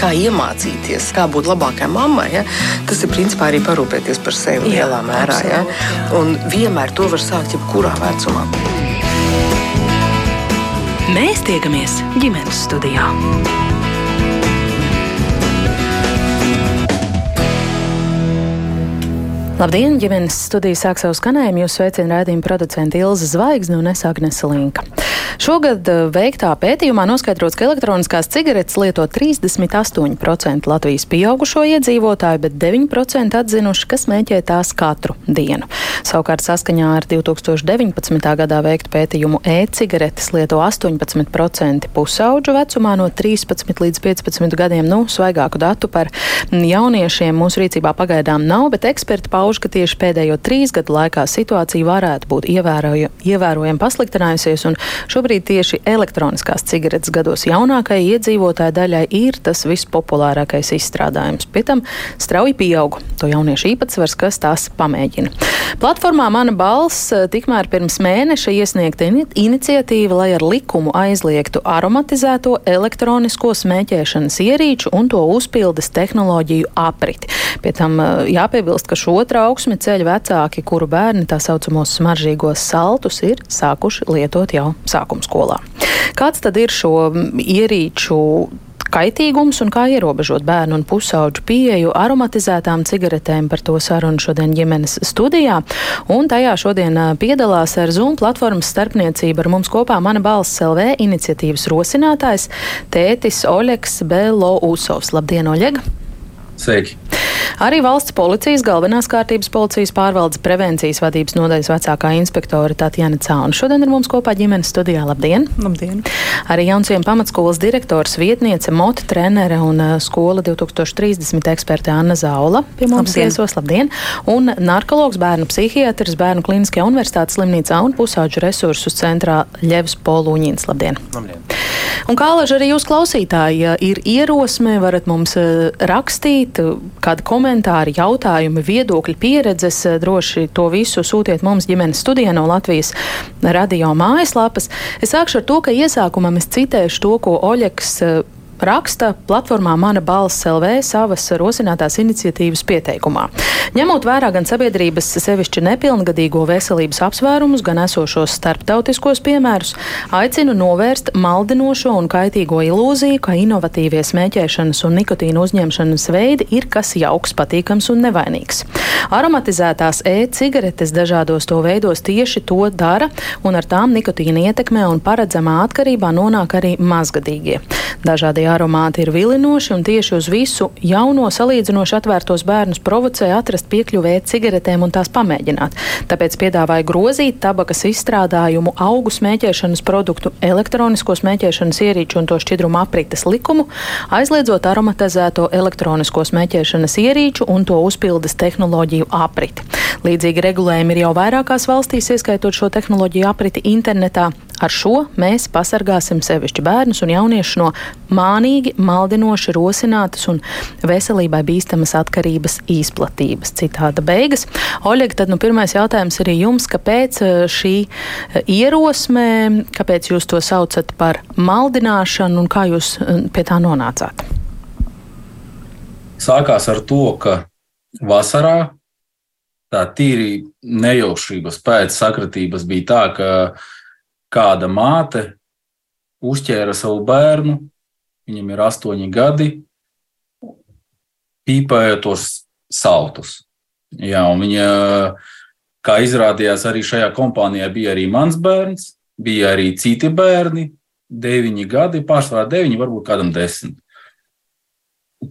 kā iemācīties, kā būt labākai mammai, ja? tas ir principā arī parūpēties par sevi jā, lielā mērā. Ja? Un vienmēr to var sākt jebkurā vecumā. Mēs tiekamies ģimenes studijā. Labdien! ģimenes studija sāk savu skanējumu. Jūs sveicina rādījuma producenta Ilza Zvaigzne un es Agnese Linka. Šogad eh, veiktā pētījumā noskaidrots, ka elektroniskās cigaretes lieto 38% Latvijas pieaugušo iedzīvotāju, bet 9% atzinuši, ka smēķē tās katru dienu. Savukārt saskaņā ar 2019. gadā veiktu pētījumu e-cigaretes lieto 18% pusauģu vecumā no 13 līdz 15 gadiem. Nu, svaigāku datu par jauniešiem mūsu rīcībā pagaidām nav, bet eksperti pauž, ka tieši pēdējo trīs gadu laikā situācija varētu būt ievērojami pasliktinājusies. Šobrīd tieši elektroniskās cigaretes gados jaunākajai iedzīvotāju daļai ir tas vispopulārākais izstrādājums. Pēc tam strauji pieaug to jauniešu īpatsvars, kas tās pamēģina. Platformā Mana balss eh, tikmēr pirms mēneša iesniegta iniciatīva, lai ar likumu aizliegtu aromatizēto elektronisko smēķēšanas ierīču un to uzpildes tehnoloģiju apriti. Pie tam eh, jāpiebilst, ka šo trauksmi ceļ vecāki, kuru bērni tā saucamos smaržīgos saltus ir sākuši lietot jau sākumā sākuma skolā. Kāds tad ir šo ierīču kaitīgums un kā ierobežot bērnu un pusauģu pieeju aromatizētām cigaretēm. Par to sarunu šodien ģimenes studijā. Un tajā šodien piedalās ar Zoom platformas starpniecību ar mums kopā mana balss LV iniciatīvas rosinātājs tētis Oļeks Belousovs. Labdien, Oļeg! Sveiki! Arī valsts policijas galvenās kārtības policijas pārvaldes prevencijas vadības nodaļas vecākā inspektora Tatjana Cauna. Šodien ir mums kopā ģimenes studijā. Labdien! Labdien! Arī jaunciem pamatskolas direktors, vietniece, mota trenere un uh, skola 2030 eksperte Anna Zaula pie mums labdien. viesos. Labdien! Un narkologs, bērnu psihiatrs, bērnu klīniskajā universitātes slimnīcā un pusauģu resursu centrā Ļevs Polūņins. Labdien! Labdien! Un kā laži arī jūs klausītāji, ja ir ierosme, varat mums uh, rakstīt kādu komentāri, jautājumi, viedokļi, pieredzes. Eh, droši to visu sūtiet mums ģimenes studijā no Latvijas radio mājaslapas. Es sākšu ar to, ka iesākumā es citēšu to, ko Oļeks eh, raksta platformā Mana balss LV savas rosinātās iniciatīvas pieteikumā. Ņemot vērā gan sabiedrības sevišķi nepilngadīgo veselības apsvērumus, gan esošos starptautiskos piemērus, aicinu novērst maldinošo un kaitīgo ilūziju, ka inovatīvie smēķēšanas un nikotīna uzņemšanas veidi ir kas jauks, patīkams un nevainīgs. Aromatizētās e-cigaretes dažādos to veidos tieši to dara, un ar tām nikotīna ietekmē un paredzamā atkarībā nonāk arī mazgadīgie. Dažādie aromāti ir vilinoši un tieši uz visu jauno salīdzinoši atvērtos bērnus provocē atrast piekļuvē cigaretēm un tās pamēģināt. Tāpēc piedāvāja grozīt tabakas izstrādājumu, augu smēķēšanas produktu, elektronisko smēķēšanas ierīču un to šķidrumu aprites likumu, aizliedzot aromatizēto elektronisko smēķēšanas ierīču un to uzpildes tehnoloģiju apriti. Līdzīgi regulējumi ir jau vairākās valstīs, ieskaitot šo tehnoloģiju apriti internetā. Ar šo mēs pasargāsim sevišķi bērnus un jauniešus no mānīgi, maldinoši rosinātas un veselībai bīstamas atkarības izplatības. Citāda beigas. Oļeg, tad nu, pirmais jautājums arī jums, kāpēc eh, šī eh, ierosme, kāpēc jūs to saucat par maldināšanu un kā jūs eh, pie tā nonācāt? Sākās ar to, ka vasarā tā tīri nejaušības pēc sakritības bija tā, ka kāda māte uzķēra savu bērnu, viņam ir astoņi gadi, pīpēja tos saltus. Jā, viņa, kā izrādījās, arī šajā kompānijā bija arī mans bērns, bija arī citi bērni, deviņi gadi, pārsvarā deviņi, varbūt kādam desmit.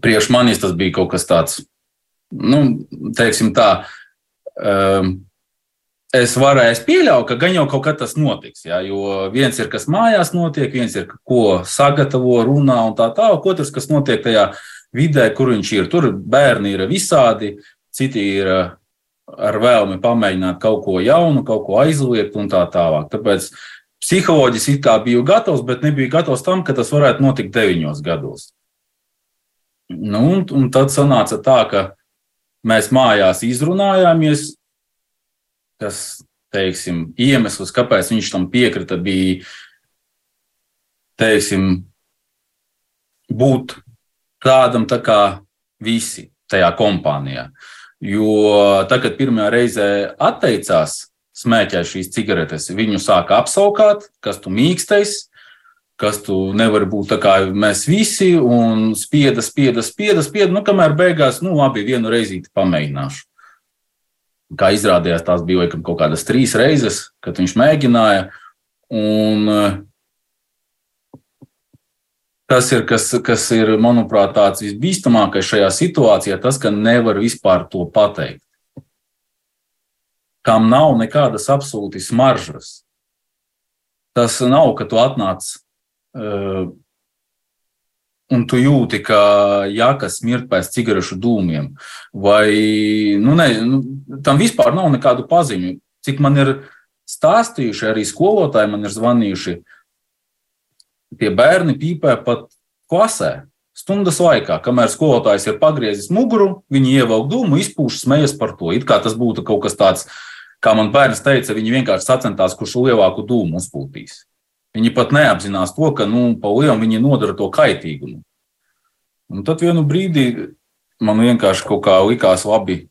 Priekš manis tas bija kaut kas tāds, nu, teiksim tā, um, es varēju pieļaut, ka gan jau kaut kad tas notiks. Jā, jo viens ir, kas mājās notiek, viens ir, ko sagatavo, runā un tā tālāk, otrs, kas notiek tajā vidē, kur viņš ir. Tur bērni ir visādi, citi ir eh, ar vēlmi pamēģināt kaut ko jaunu, kaut ko aizliegt un tā tālāk. Tāpēc psiholoģiski it kā biju gatavs, bet nebiju gatavs tam, ka tas varētu notikt deviņos gados. Nu, un, un tad sanāca tā, ka mēs mājās izrunājāmies, kas, teiksim, iemesls, kāpēc viņš tam piekrita, bija, teiksim, būt tādam tā kā visi tajā kompānijā. Jo tad, kad pirmā reize atteicās smēķēt šīs cigaretes, viņu sāka apsaukāt, kas tu mīkstais, kas tu nevari būt tā kā mēs visi, un spieda, spieda, spieda, spieda, nu, kamēr beigās, nu, labi, vienu reizīti pamēģināšu. Kā izrādījās, tās bija laikam kaut kādas trīs reizes, kad viņš mēģināja, un tas ir, kas, kas ir, manuprāt, tāds visbīstamākais šajā situācijā, tas, ka nevar vispār to pateikt. Kam nav nekādas absolūti smaržas. Tas nav, ka tu atnāc uh, un tu jūti, ka jākas mirt pēc cigarešu dūmiem, vai nu, ne, nu, tam vispār nav nekādu paziņu. Cik man ir stāstījuši, arī skolotāji man ir zvanījuši, tie bērni pīpē pat klasē. Stundas laikā, kamēr skolotājs ir pagriezis muguru, viņi ievelk dūmu, izpūš, smejas par to. It kā tas būtu kaut kas tāds, kā man bērns teica, viņi vienkārši sacentās, kurš lielāku dūmu uzpūtīs. Viņi pat neapzinās to, ka nu, pa lielam viņi nodara to kaitīgumu. Un tad vienu brīdi man vienkārši kaut kā likās labi,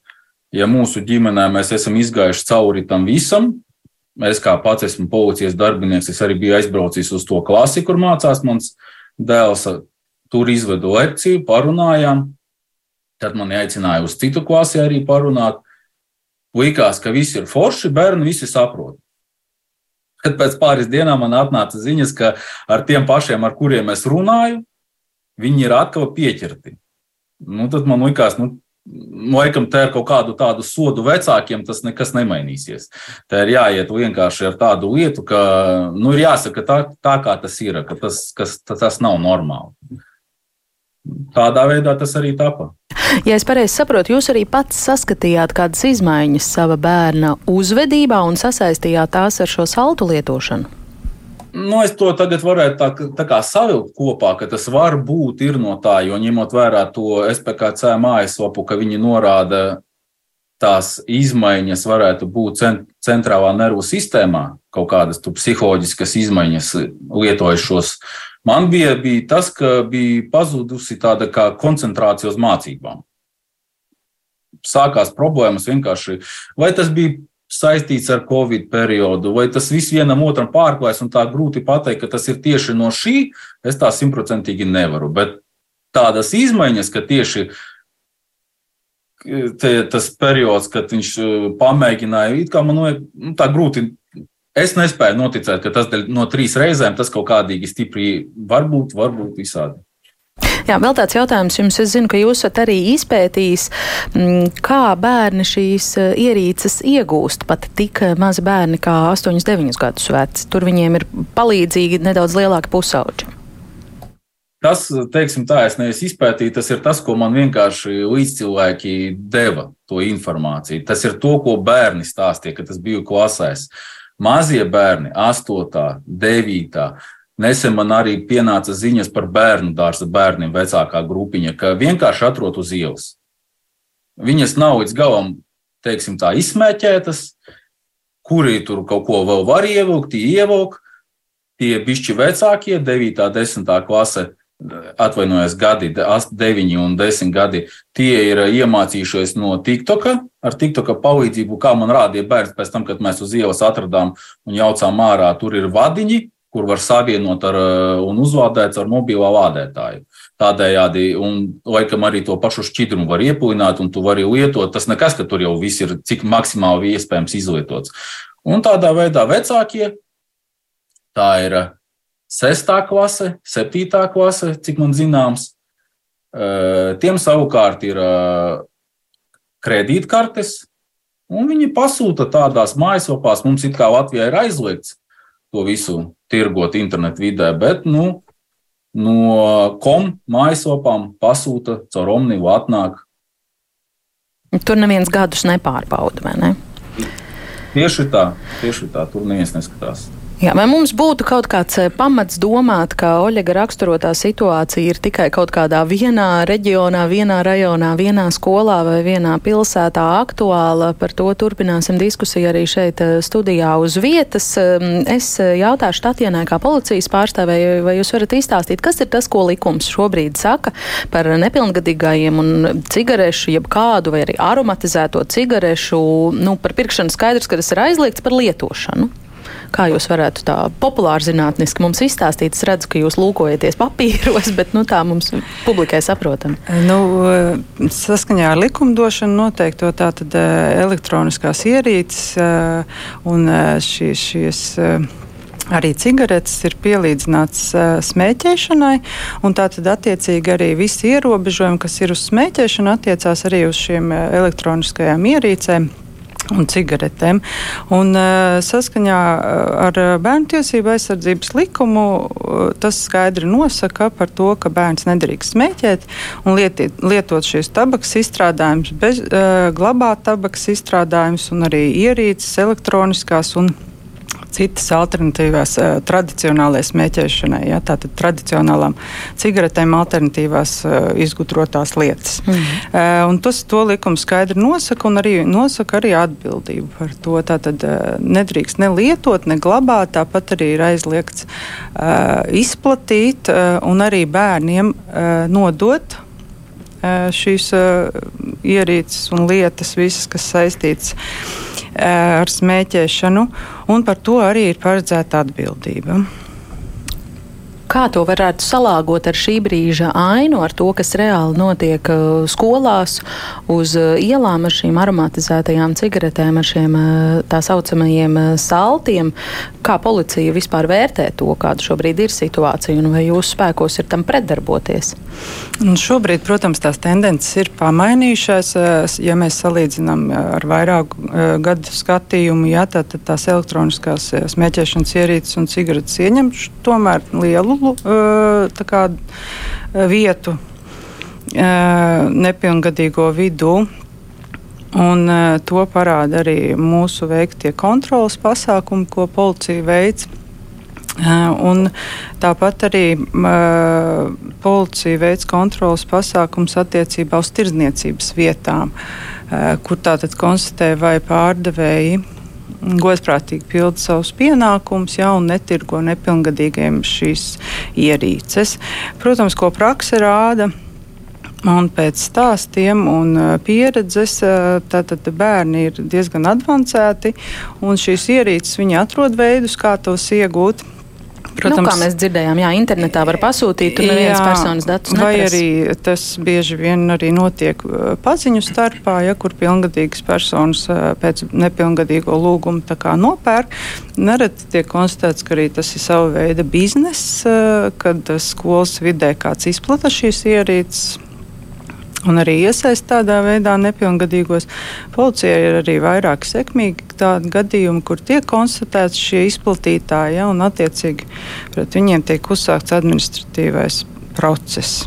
ja mūsu ģimenē mēs esam izgājuši cauri tam visam, Es kā pats esmu policijas darbinieks, es arī biju aizbraucis uz to klasi, kur mācās mans dēls. Tur izvedu lekciju, parunājām. Tad man aicināja uz citu klasi arī parunāt. Likās, ka viss ir forši, bērni visi saprot. Kad pēc pāris dienām man atnāca ziņas, ka ar tiem pašiem, ar kuriem es runāju, viņi ir atkal pieķerti. Nu, tad man likās, nu, laikam, tā ir kaut kādu tādu sodu vecākiem, tas nekas nemainīsies. Tā ir jāiet vienkārši ar tādu lietu, ka nu, ir jāsaka tā, tā kā tas ir, ka tas, kas, tas nav normāli. Tādā veidā tas arī tapa. Ja es pareizi saprotu, jūs arī pats saskatījāt kādas izmaiņas sava bērna uzvedībā un sasaistījāt tās ar šo saltu lietošanu? Nu, es to tagad varētu tā, tā kā savilkt kopā, ka tas var būt no tā, jo ņemot vērā to SPKC mājaslapu, ka viņi norāda tās izmaiņas varētu būt centrālā nervu sistēmā, kaut kādas psiholoģiskas izmaiņas lietojot šos. Man bija, bija tas, ka bija pazudusi tāda kā koncentrācija uz mācībām. Sākās problēmas vienkārši, vai tas bija saistīts ar Covid periodu, vai tas viss vienam otram pārklājas, un tā grūti pateikt, ka tas ir tieši no šī, es tā simtprocentīgi nevaru. Bet tādas izmaiņas, ka tieši te, tas periods, kad viņš uh, pamēģināja, it kā man liekas, nu, tā grūti. Es nespēju noticēt, ka tas no trīs reizēm tas kaut kādīgi stipri var būt, varbūt visādi. Jā, vēl tāds jautājums jums. Es zinu, ka jūs esat arī izpētījis, mm, kā bērni šīs eh, ierīces iegūst. Pat tik mazi bērni kā 8, 9 gadus veci. Tur viņiem ir palīdzīgi nedaudz lielāki pusauģi. Tas, teiksim tā, es neesmu izpētījis, tas ir tas, ko man vienkārši līdzcilvēki deva to informāciju. Tas ir to, ko bērni stāstīja, kad tas bija klasēs. Mazie bērni, 8, 9, Nesen man arī pienāca ziņas par bērnu dārza bērniem, vecākā grupiņa, ka vienkārši atrod uz ielas. Viņas nav līdz galam, teiksim, tā izsmēķētas, kuri tur kaut ko vēl var ievilkt, ievilkt. Tie bišķi vecākie, 9, 10 klase, atvainojos, gadi, 9 un 10 gadi, tie ir iemācījušies no TikToka, ar TikToka palīdzību, kā man rādīja bērns pēc tam, kad mēs uz ielas atradām un jaucām ārā, tur ir vadiņi, kur var savienot ar, eh, un uzlādēt ar mobilo lādētāju. Tādējādi, un laikam arī to pašu šķidrumu var iepulināt, un tu vari lietot. Tas nekas, ka tur jau viss ir cik maksimāli iespējams izlietots. Un tādā veidā vecākie, tā ir eh, sestā klase, septītā klase, cik man zināms, eh, tiem savukārt ir kredītkartes, un viņi pasūta tādās mājaslapās, mums it kā Latvijā ir aizliegts to visu tirgot internetu vidē, bet nu, no kom mājaslapām pasūta caur omnivu atnāk. Tur neviens gadus nepārbauda, vai ne? Tieši tā, tieši tā, tur neviens neskatās. Jā, vai mums būtu kaut kāds eh, pamats domāt, ka Oļega raksturotā situācija ir tikai kaut kādā vienā reģionā, vienā rajonā, vienā skolā vai vienā pilsētā aktuāla? Par to turpināsim diskusiju arī šeit eh, studijā uz vietas. Ehm, es jautāšu Tatjanai kā policijas pārstāvēju, vai jūs varat izstāstīt, kas ir tas, ko likums šobrīd saka par nepilngadīgajiem un cigarešu, jeb kādu vai arī aromatizēto cigarešu, nu, par pirkšanu skaidrs, ka tas ir aizliegts par lietošanu. Kā jūs varētu tā populāri zinātniski mums izstāstīt? Es redzu, ka jūs lūkojaties papīros, bet nu, tā mums publikai saprotam. Nu, saskaņā ar likumdošanu noteikto tātad elektroniskās ierīces un šīs. šīs Arī cigaretes ir pielīdzināts uh, smēķēšanai, un tātad attiecīgi arī visi ierobežojumi, kas ir uz smēķēšanu, attiecās arī uz šīm elektroniskajām ierīcēm un cigaretēm. Un, uh, saskaņā ar bērnu tiesību aizsardzības likumu tas skaidri nosaka par to, ka bērns nedrīkst smēķēt un lietiet, lietot šīs tabaks izstrādājumus, bez, glabāt tabaks izstrādājumus un arī ierīces elektroniskās un citas alternatīvās uh, tradicionālajai smēķēšanai, ja, tātad tradicionālām cigaretēm alternatīvās uh, izgudrotās lietas. Mm. Uh, tas to likums skaidri nosaka un arī nosaka arī atbildību par to. Tātad uh, nedrīkst ne lietot, ne glabāt, tāpat arī ir aizliegts uh, izplatīt uh, un arī bērniem uh, nodot šīs uh, ierīces un lietas, visas, kas saistītas ar smēķēšanu, un par to arī ir paredzēta atbildība. Kā to varētu salāgot ar šī brīža ainu, ar to, kas reāli notiek uh, skolās, uz uh, ielām ar šīm aromatizētajām cigaretēm, ar šiem uh, tā saucamajiem saltiem? Kā policija vispār vērtē to, kāda šobrīd ir situācija, un vai jūsu spēkos ir tam pretdarboties? Un šobrīd, protams, tās tendences ir pamainījušās. Ja mēs salīdzinām ar vairāku gadu skatījumu, jā, tad, tad tās elektroniskās smēķēšanas ierīces un cigaretes ieņem tomēr lielu lielu kā, vietu nepilngadīgo vidū. Un, to parāda arī mūsu veiktie kontrolas pasākumi, ko policija veic. Uh, tāpat arī uh, policija veic kontrolas pasākums attiecībā uz tirdzniecības vietām, uh, kur tātad konstatē, vai pārdevēji godprātīgi pilda savus pienākumus, ja un netirgo nepilngadīgiem šīs ierīces. Protams, ko praksa rāda. Un pēc stāstiem un uh, pieredzes uh, tātad bērni ir diezgan avansēti, un šīs ierīces viņi atrod veidus, kā tos iegūt. Protams, nu, kā mēs dzirdējām, jā, internetā var pasūtīt, un nevienas personas datus neprasa. Vai arī tas bieži vien arī notiek uh, paziņu starpā, ja kur pilngadīgas personas uh, pēc nepilngadīgo lūgumu nopērk. Nereti tiek konstatēts, ka arī tas ir sava veida bizness, uh, kad skolas vidē kāds izplata šīs ierīces un arī iesaist tādā veidā nepilngadīgos. Policijai ir arī vairāk sekmīgi tādi gadījumi, kur tiek konstatēts šie izplatītāji, ja, un attiecīgi pret viņiem tiek uzsākts administratīvais process.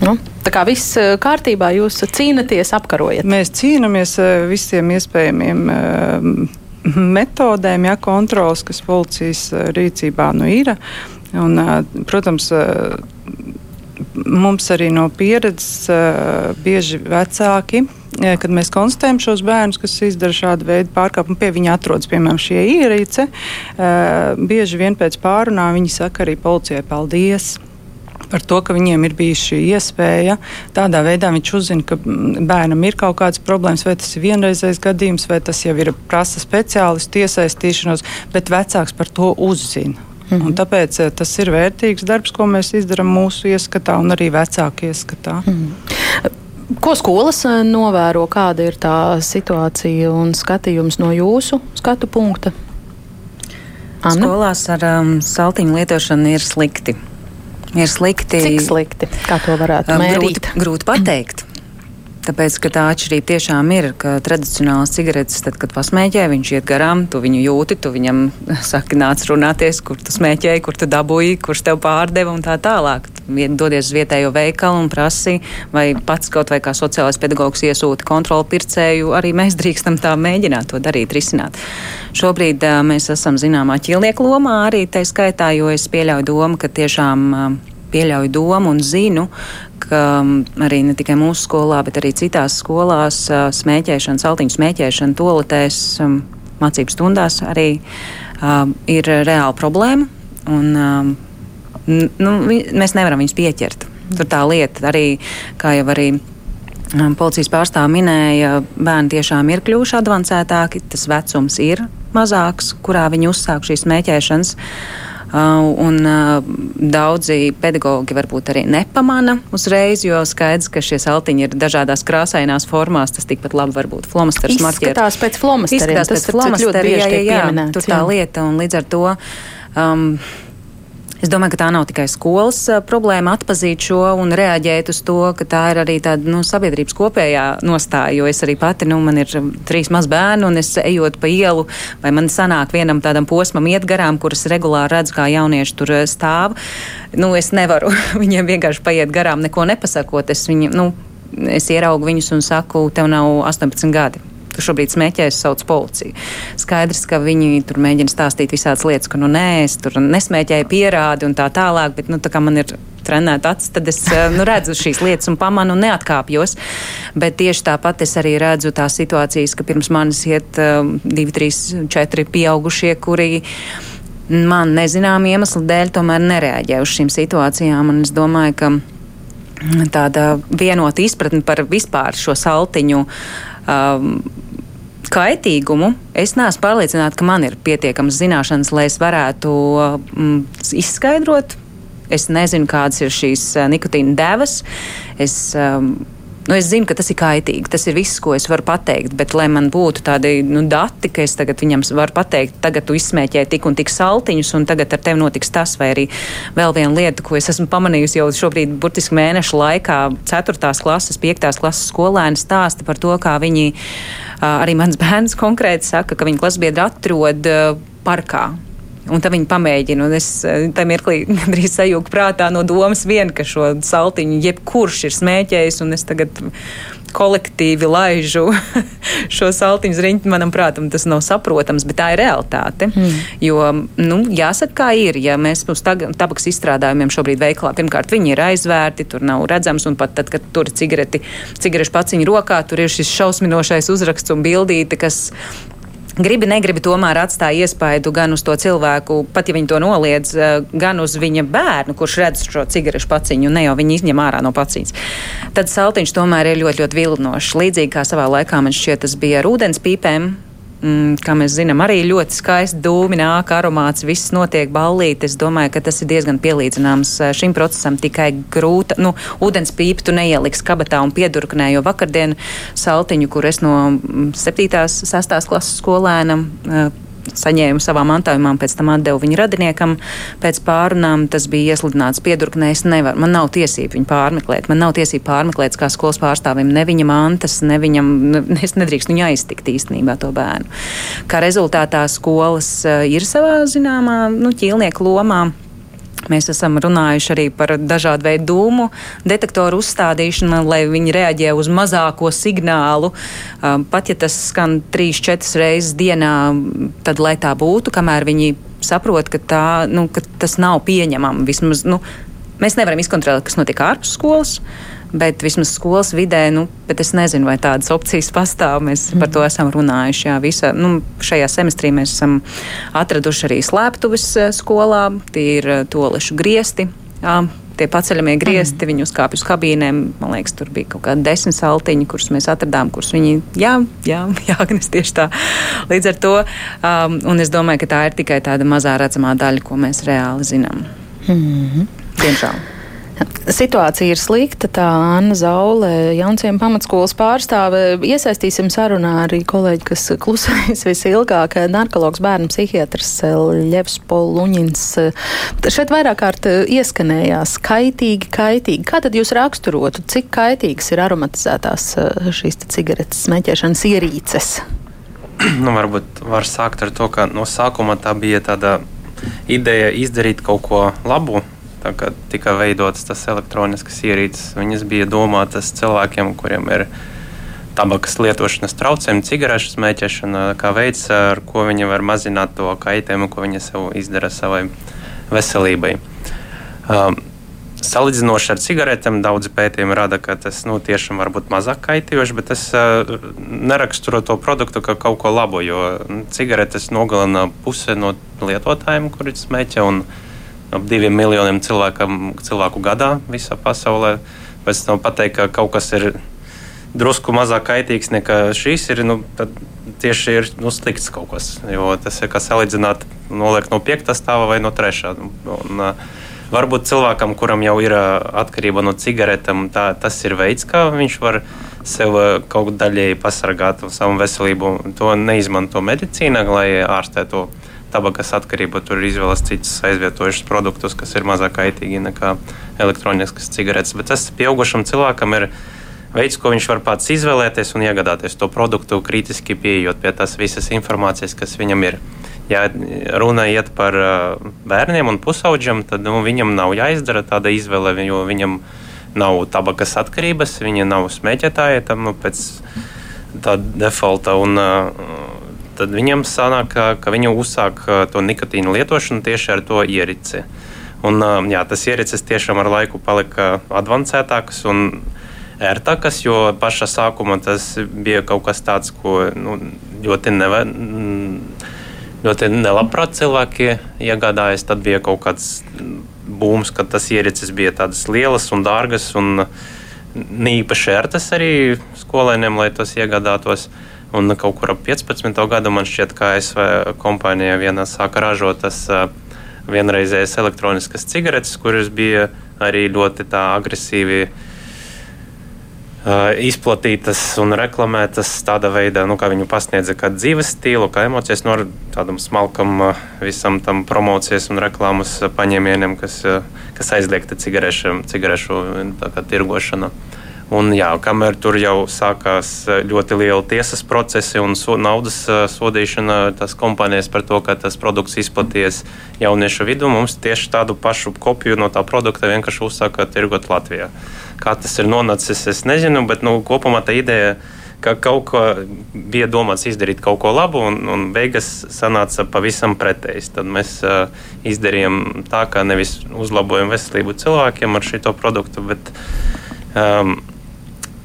Nu, tā kā viss eh, kārtībā, jūs cīnāties, apkarojat? Mēs cīnāmies eh, visiem iespējamiem uh, metodēm, ja kontrols, kas policijas rīcībā nu ir. Un, protams, mums arī no pieredzes uh, bieži vecāki. Kad mēs konstatējam šos bērnus, kas izdara šādu veidu pārkāpumu, pie viņa atrodas piemēram šī ierīce. Uh, bieži vien pēc pārunām viņi saka arī policijai paldies par to, ka viņiem ir bijusi šī iespēja. Tādā veidā viņš uzzina, ka bērnam ir kaut kādas problēmas, vai tas ir vienreizējs gadījums, vai tas jau ir prasa speciālistu iesaistīšanos, bet vecāks par to uzzina. Mm -hmm. Tāpēc eh, tas ir vērtīgs darbs, ko mēs darām mūsu ieskatā un arī vecāku ieskatā. Mm -hmm. Ko skolas eh, novēro, kāda ir tā situācija un skatījums no jūsu skatu punkta? Anna? Skolās ar um, saltiņu lietošanu ir slikti. Ir slikti. Cik slikti? Kā to varētu um, mērīt? Grūti, grūti pateikt. Tāpēc, ka tā atšķirība tiešām ir, ka tradicionāls cigaretes, tad, kad pasmēķē, viņš iet garām, tu viņu jūti, tu viņam saki, nāc runāties, kur tu smēķēji, kur tu dabūji, kurš tev pārdeva un tā tālāk. Dodies uz vietējo veikalu un prasi, vai pats kaut vai kā sociālais pedagogs iesūta kontroli pircēju, arī mēs drīkstam tā mēģināt to darīt, risināt. Šobrīd uh, mēs esam zināmā ķilnieku lomā arī tai skaitā, jo es pieļauju domu, ka tiešām uh, pieļauju domu un zinu, ka arī ne tikai mūsu skolā, bet arī citās skolās smēķēšana, saltiņu smēķēšana, toletēs, mācību stundās arī ir reāla problēma. Un, nu, mēs nevaram viņus pieķert. Tur tā lieta arī, kā jau arī policijas pārstāvja minēja, bērni tiešām ir kļuvuši avansētāki, tas vecums ir mazāks, kurā viņi uzsāk šīs smēķēšanas. Uh, un uh, daudzi pedagoģi varbūt arī nepamana uzreiz, jo skaidrs, ka šie saltiņi ir dažādās krāsainās formās. Tas tikpat labi var būt flomasters marķieris. Izskatās pēc flomasteriem. Izskatās pēc flomasteriem, jā, jā, jā, tur tā lieta, un līdz ar to um, Es domāju, ka tā nav tikai skolas problēma atpazīt šo un reaģēt uz to, ka tā ir arī tāda nu, sabiedrības kopējā nostāja. Jo es arī pati, nu, man ir trīs maz bērni, un es ejot pa ielu, vai man sanāk vienam tādam posmam iet garām, kuras regulāri redzu, kā jaunieši tur stāv. Nu, es nevaru viņiem vienkārši paiet garām, neko nepasakot. Es, viņu, nu, es ieraugu viņus un saku, tev nav 18 gadi šobrīd smēķēs, sauc policiju. Skaidrs, ka viņi tur mēģina stāstīt visādas lietas, ka nu nē, es tur nesmēķēju pierādi un tā tālāk, bet nu tā kā man ir trenēt acis, tad es eh, nu, redzu šīs lietas un pamanu un neatkāpjos. Bet tieši tāpat es arī redzu tās situācijas, ka pirms manis iet uh, divi, trīs, četri pieaugušie, kuri man nezinām iemeslu dēļ tomēr nereaģē uz šīm situācijām. Un es domāju, ka tāda vienota izpratne par vispār šo saltiņu um, kaitīgumu, es neesmu pārliecināta, ka man ir pietiekamas zināšanas, lai es varētu mm, izskaidrot. Es nezinu, kādas ir šīs uh, nikotīna devas. Es, um, Nu, es zinu, ka tas ir kaitīgi. Tas ir viss, ko es varu pateikt. Bet, lai man būtu tādi nu, dati, ka es tagad viņam varu pateikt, tagad tu izsmēķēji tik un tik saltiņus, un tagad ar tevi notiks tas, vai arī vēl viena lieta, ko es esmu pamanījusi jau šobrīd, burtiski mēnešu laikā, 4. klases, 5. klases skolēni stāsta par to, kā viņi, arī mans bērns konkrēti saka, ka viņa klasbiedri atrod parkā Un tad viņi pamēģina, un es eh, tam mirklī gandrīz sajūgu prātā no domas vien, ka šo saltiņu jebkurš ir smēķējis, un es tagad kolektīvi laižu šo saltiņu riņķi, manam prātam, tas nav saprotams, bet tā ir realitāte. Mm. Jo, nu, jāsaka, kā ir, ja mēs uz tabaks izstrādājumiem šobrīd veiklā, pirmkārt, viņi ir aizvērti, tur nav redzams, un pat tad, kad tur cigareti, cigarešu paciņu rokā, tur ir šis šausminošais uzraksts un bildīte, kas gribi, negribi, tomēr atstāja iespaidu gan uz to cilvēku, pat ja viņi to noliedz, eh, gan uz viņa bērnu, kurš redz šo cigarešu paciņu, ne jau viņi izņem ārā no paciņas. Tad saltiņš tomēr ir ļoti, ļoti vilinošs. Līdzīgi kā savā laikā man šķiet, tas bija ar ūdens pīpēm, mm, kā mēs zinām, arī ļoti skaisti dūmi nāk, aromāts, viss notiek ballīti. Es domāju, ka tas ir diezgan pielīdzināms eh, šim procesam, tikai grūta. Nu, ūdens pīpi tu neieliks kabatā un piedurknē, jo vakardien saltiņu, kur es no 7. un 6. klases skolēnam eh, saņēmu savā mantojumā, pēc tam atdevu viņa radiniekam. Pēc pārunām tas bija iesludināts piedurknē. Es nevaru, man nav tiesību viņu pārmeklēt. Man nav tiesību pārmeklēt kā skolas pārstāvim ne viņa mantas, ne viņam, ne, es nedrīkstu viņu aiztikt īstenībā to bērnu. Kā rezultātā skolas eh, ir savā zināmā nu, ķīlnieku lomā. Mēs esam runājuši arī par dažādu veidu dūmu detektoru uzstādīšanu, lai viņi reaģē uz mazāko signālu. Um, pat ja tas skan 3-4 reizes dienā, tad lai tā būtu, kamēr viņi saprot, ka, tā, nu, ka tas nav pieņemami. Vismaz, nu, mēs nevaram izkontrolēt, kas notiek ārpus skolas bet vismaz skolas vidē, nu, bet es nezinu, vai tādas opcijas pastāv. Mēs mm. par to esam runājuši. Jā, visa, nu, šajā semestrī mēs esam atraduši arī slēptuves eh, skolā, tie ir eh, tolešu griesti. Jā, tie paceļamie griezti, mm. viņi uzkāpj uz kabīnēm. Man liekas, tur bija kaut kādi desmit saltiņi, kurus mēs atradām, kurus viņi, jā, jā, jā Agnes, tieši tā. Līdz ar to, um, un es domāju, ka tā ir tikai tāda mazā redzamā daļa, ko mēs reāli zinām. Mm -hmm. Diemžēl. Situācija ir slikta. Tā Anna Zaule, Jaunciem pamatskolas pārstāve, iesaistīsim sarunā arī kolēģi, kas klusējas visilgāk, narkologs bērnu psihiatrs Ļevs Poluņins. Šeit vairāk kārt ieskanējās kaitīgi, kaitīgi. Kā tad jūs raksturotu, cik kaitīgas ir aromatizētās šīs cigaretes smēķēšanas ierīces? Nu, varbūt var sākt ar to, ka no sākuma tā bija tāda ideja izdarīt kaut ko labu kad tika veidotas tas elektroniskas ierīces, viņas bija domātas cilvēkiem, kuriem ir tabakas lietošanas traucējumi, cigarešu smēķēšana, kā veids, ar ko viņi var mazināt to kaitējumu, ko viņi sev izdara savai veselībai. Um, Salīdzinoši ar cigaretēm, daudzi pētījumi rāda, ka tas nu, tiešām var būt mazāk kaitījoši, bet tas uh, neraksturo to produktu kā kaut ko labu. Jo nu, cigaretes nogalina puse no lietotājiem, kuri smēķē. Un, uh, ap diviem miljoniem cilvēku gadā visā pasaulē. Pēc tam pateikt, ka kaut kas ir drusku mazāk kaitīgs nekā šīs, ir nu, tieši ir nu, slikts kaut kas. Jo tas ir kā salīdzināt, noliekt no piektā stāva vai no trešā. Un, varbūt cilvēkam, kuram jau ir atkarība no cigaretēm, tas ir veids, kā viņš var sev kaut daļēji pasargāt savu veselību. To neizmanto medicīna, lai ārstētu to tabakas atkarība. Tur ir izvēles citus aizvietojušus produktus, kas ir mazāk kaitīgi nekā elektroniskas cigaretes. Bet tas pieaugušam cilvēkam ir veids, ko viņš var pats izvēlēties un iegādāties to produktu, kritiski pieejot pie tās visas informācijas, kas viņam ir. Ja runa iet par bērniem un pusauģiem, tad nu, viņam nav jāizdara tāda izvēle, jo viņam nav tabakas atkarības, viņi nav smēķētāji tam nu, pēc tā defaulta. Un, uh, tad viņam sanāk, ka, ka viņi uzsāk to nikotīnu lietošanu tieši ar to ierici. Un, jā, tas ierices tiešām ar laiku palika avansētāks un ērtākas, jo pašā sākumā tas bija kaut kas tāds, ko nu, ļoti, neve, ļoti nelabprāt cilvēki iegādājas. Tad bija kaut kāds būms, kad tas ierices bija tādas lielas un dārgas un īpaši ērtas arī skolēniem, lai tos iegādātos. Un kaut kur ap 15. gadu man šķiet, ka ASV kompānija vienā sāka ražot tas vienreizējas elektroniskas cigaretes, kuras bija arī ļoti agresīvi izplatītas un reklamētas tādā veidā, nu, kā viņu pasniedza kā dzīves stilu, kā emocijas, no nu, tādam smalkam visam tam promocijas un reklāmas paņēmieniem, kas, kas aizliegta cigarešu, cigarešu tirgošana. Un, jā, kamēr tur jau sākās eh, ļoti liela tiesas procesi un so, naudas uh, sodīšana tās kompānijas par to, ka tas produkts izplaties jauniešu vidū, mums tieši tādu pašu kopiju no tā produkta vienkārši uzsāka tirgot Latvijā. Kā tas ir noticis, es nezinu, bet nu, kopumā tā ideja ka kaut ko bija domāts izdarīt kaut ko labu, un, un beigas sanāca pavisam pretējs. Tad mēs uh, izdarījām tā, ka nevis uzlabojam veselību cilvēkiem ar šo produktu, bet um,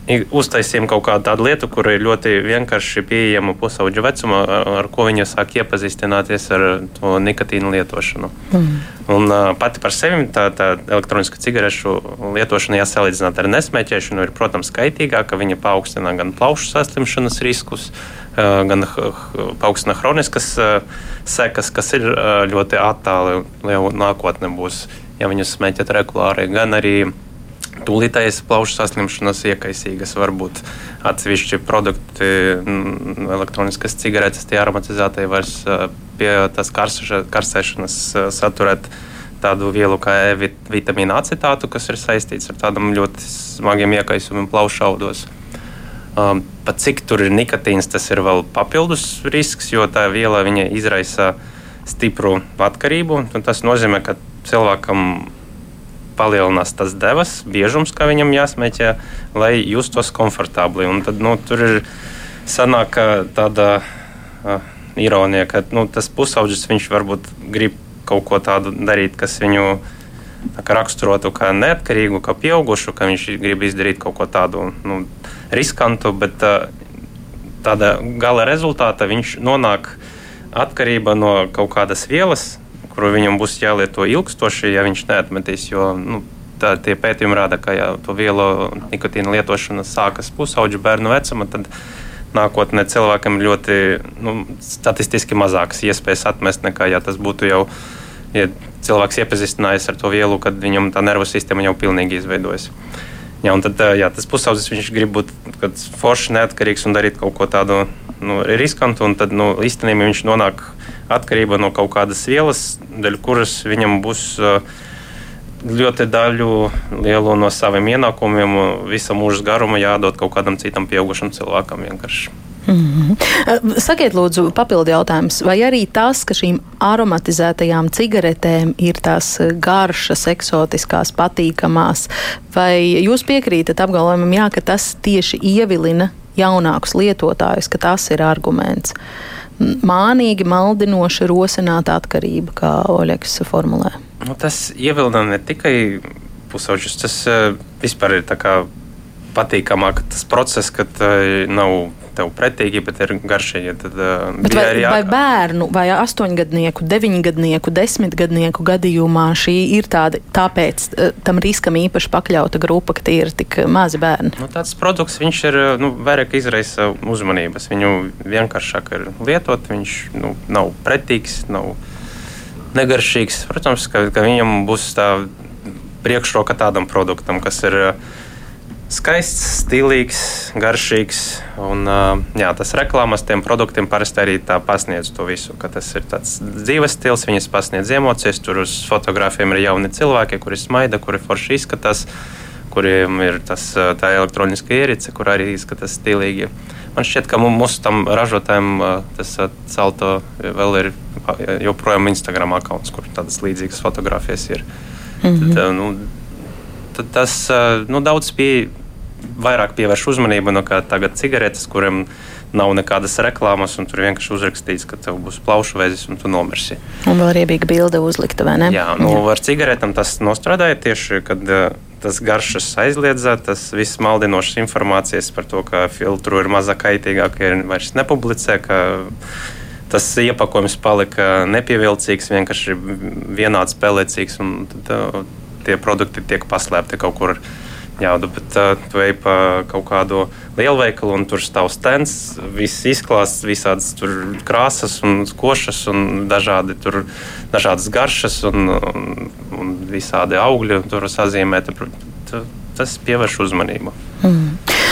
uztaisījām kaut kādu tādu lietu, kur ir ļoti vienkārši pieejama pusauģa vecuma, ar ko viņa sāk iepazīstināties ar to nikotīnu lietošanu. Mm. Un, pati par sevi tā, tā elektroniska cigarešu lietošana, ja salīdzināt ar nesmēķēšanu, ir, protams, kaitīgāka. Viņa paaugstina gan plaušu saslimšanas riskus, gan paaugstina chroniskas sekas, kas ir ļoti attāli, jau nākotnē būs, ja viņus smēķēt regulāri, gan arī Tūlītējas plaušu saslimšanas iekaisīgas var būt atsevišķi produkti, elektroniskas cigaretes, tie aromatizētie vairs pie tās karsēšanas saturēt tādu vielu kā E vitamīna acetātu, kas ir saistīts ar tādam ļoti smagiem iekaisumiem plaušu audos. Um, pat cik tur ir nikotīns, tas ir vēl papildus risks, jo tā viela izraisa stipru atkarību. Tas nozīmē, ka cilvēkam palielinās tas devas, biežums, kā viņam jāsmēķē, lai justos komfortabli. Un tad nu, tur ir sanāk tāda uh, ironija, ka nu, tas pusaudzis viņš varbūt grib kaut ko tādu darīt, kas viņu kā raksturotu kā neatkarīgu, kā pieaugušu, ka viņš grib izdarīt kaut ko tādu nu, riskantu, bet uh, tāda gala rezultāta viņš nonāk atkarībā no kaut kādas vielas, kuru viņam būs jālieto ilgstoši, ja viņš neatmetīs. Jo, nu, tā, tie pētījumi rāda, ka ja to vielu nikotīna lietošana sākas pusauģu bērnu vecumā, tad nākotnē cilvēkam ir ļoti nu, statistiski mazākas iespējas atmest nekā ja tas būtu jau ja cilvēks iepazīstinājies ar to vielu, kad viņam tā nervu sistēma jau pilnīgi izveidojas. Jā, tad, jā, tas pusaudzis viņš grib būt foršs, neatkarīgs un darīt kaut ko tādu nu, riskantu. Tad nu, īstenībā viņš nonāk atkarībā no kaut kādas vielas, dēļ kuras viņam būs ļoti daļu lielu no saviem ienākumiem, visa mūža garuma jādod kaut kādam citam pieaugušam cilvēkam vienkārši. Mm -hmm. Sakiet, lūdzu, papildu jautājums. Vai arī tas, ka šīm aromatizētajām cigaretēm ir tās garšas, eksotiskās, patīkamās, vai jūs piekrītat apgalvojumam, jā, ka tas tieši ievilina jaunākus lietotājus, ka tas ir arguments? Mānīgi, maldinoši rosināta atkarība, kā Oļegs formulē. Nu, tas ievilina ne tikai pusauģus, tas uh, vispār ir patīkamāk tas process, kad uh, nav tev pretīgi, bet ir garšīgi. Tad, uh, bet vai, arī, vai bērnu, vai astoņgadnieku, deviņgadnieku, desmitgadnieku gadījumā šī ir tāda, tāpēc uh, tam riskam īpaši pakļauta grupa, ka tie ir tik mazi bērni? Nu, tāds produkts, viņš ir nu, vairāk izraisa uzmanības. Viņu vienkāršāk ir lietot, viņš nu, nav pretīgs, nav negaršīgs. Protams, ka, ka viņam būs tā priekšroka tādam produktam, kas ir uh, skaists, stilīgs, garšīgs. Un, jā, tas reklāmas tiem produktiem parasti arī tā pasniedz to visu. Tas ir tāds dzīves stils, viņas pasniedz emocijas. Tur uz fotogrāfiem ir jauni cilvēki, kuri smaida, kuri forši izskatās, kuriem ir tas, tā elektroniskā ierīce, kur arī izskatās stilīgi. Man šķiet, ka mūsu tam ražotājiem tas salto vēl ir joprojām Instagram akkonts, kur tādas līdzīgas fotogrāfijas ir. Mm -hmm. Tad, nu, tad tas nu, daudz pieeja vairāk pievērš uzmanību nekā tagad cigaretes, kuriem nav nekādas reklāmas, un tur vienkārši uzrakstīts, ka tev būs plaušu vēzis un tu nomirsi. Un vēl riebīga bilde uzlikta, vai ne? Jā, nu, Jā. ar cigaretēm tas nostrādāja tieši, kad uh, tas garšas aizliedza, tas viss maldinošas informācijas par to, ka filtru ir mazāk kaitīgāk, ir vairs nepublicē, ka tas iepakojums palika nepievilcīgs, vienkārši vienāds pelēcīgs, un tad, uh, tie produkti tiek paslēpti kaut kur jaudu, bet uh, tu ej pa kaut kādu lielveikalu un tur stāv stends, viss izklāsts, visādas krāsas un košas un dažādi tur, dažādas garšas un, un, un visādi augļi tur sazīmēti. Tas pievērš uzmanību. Mm.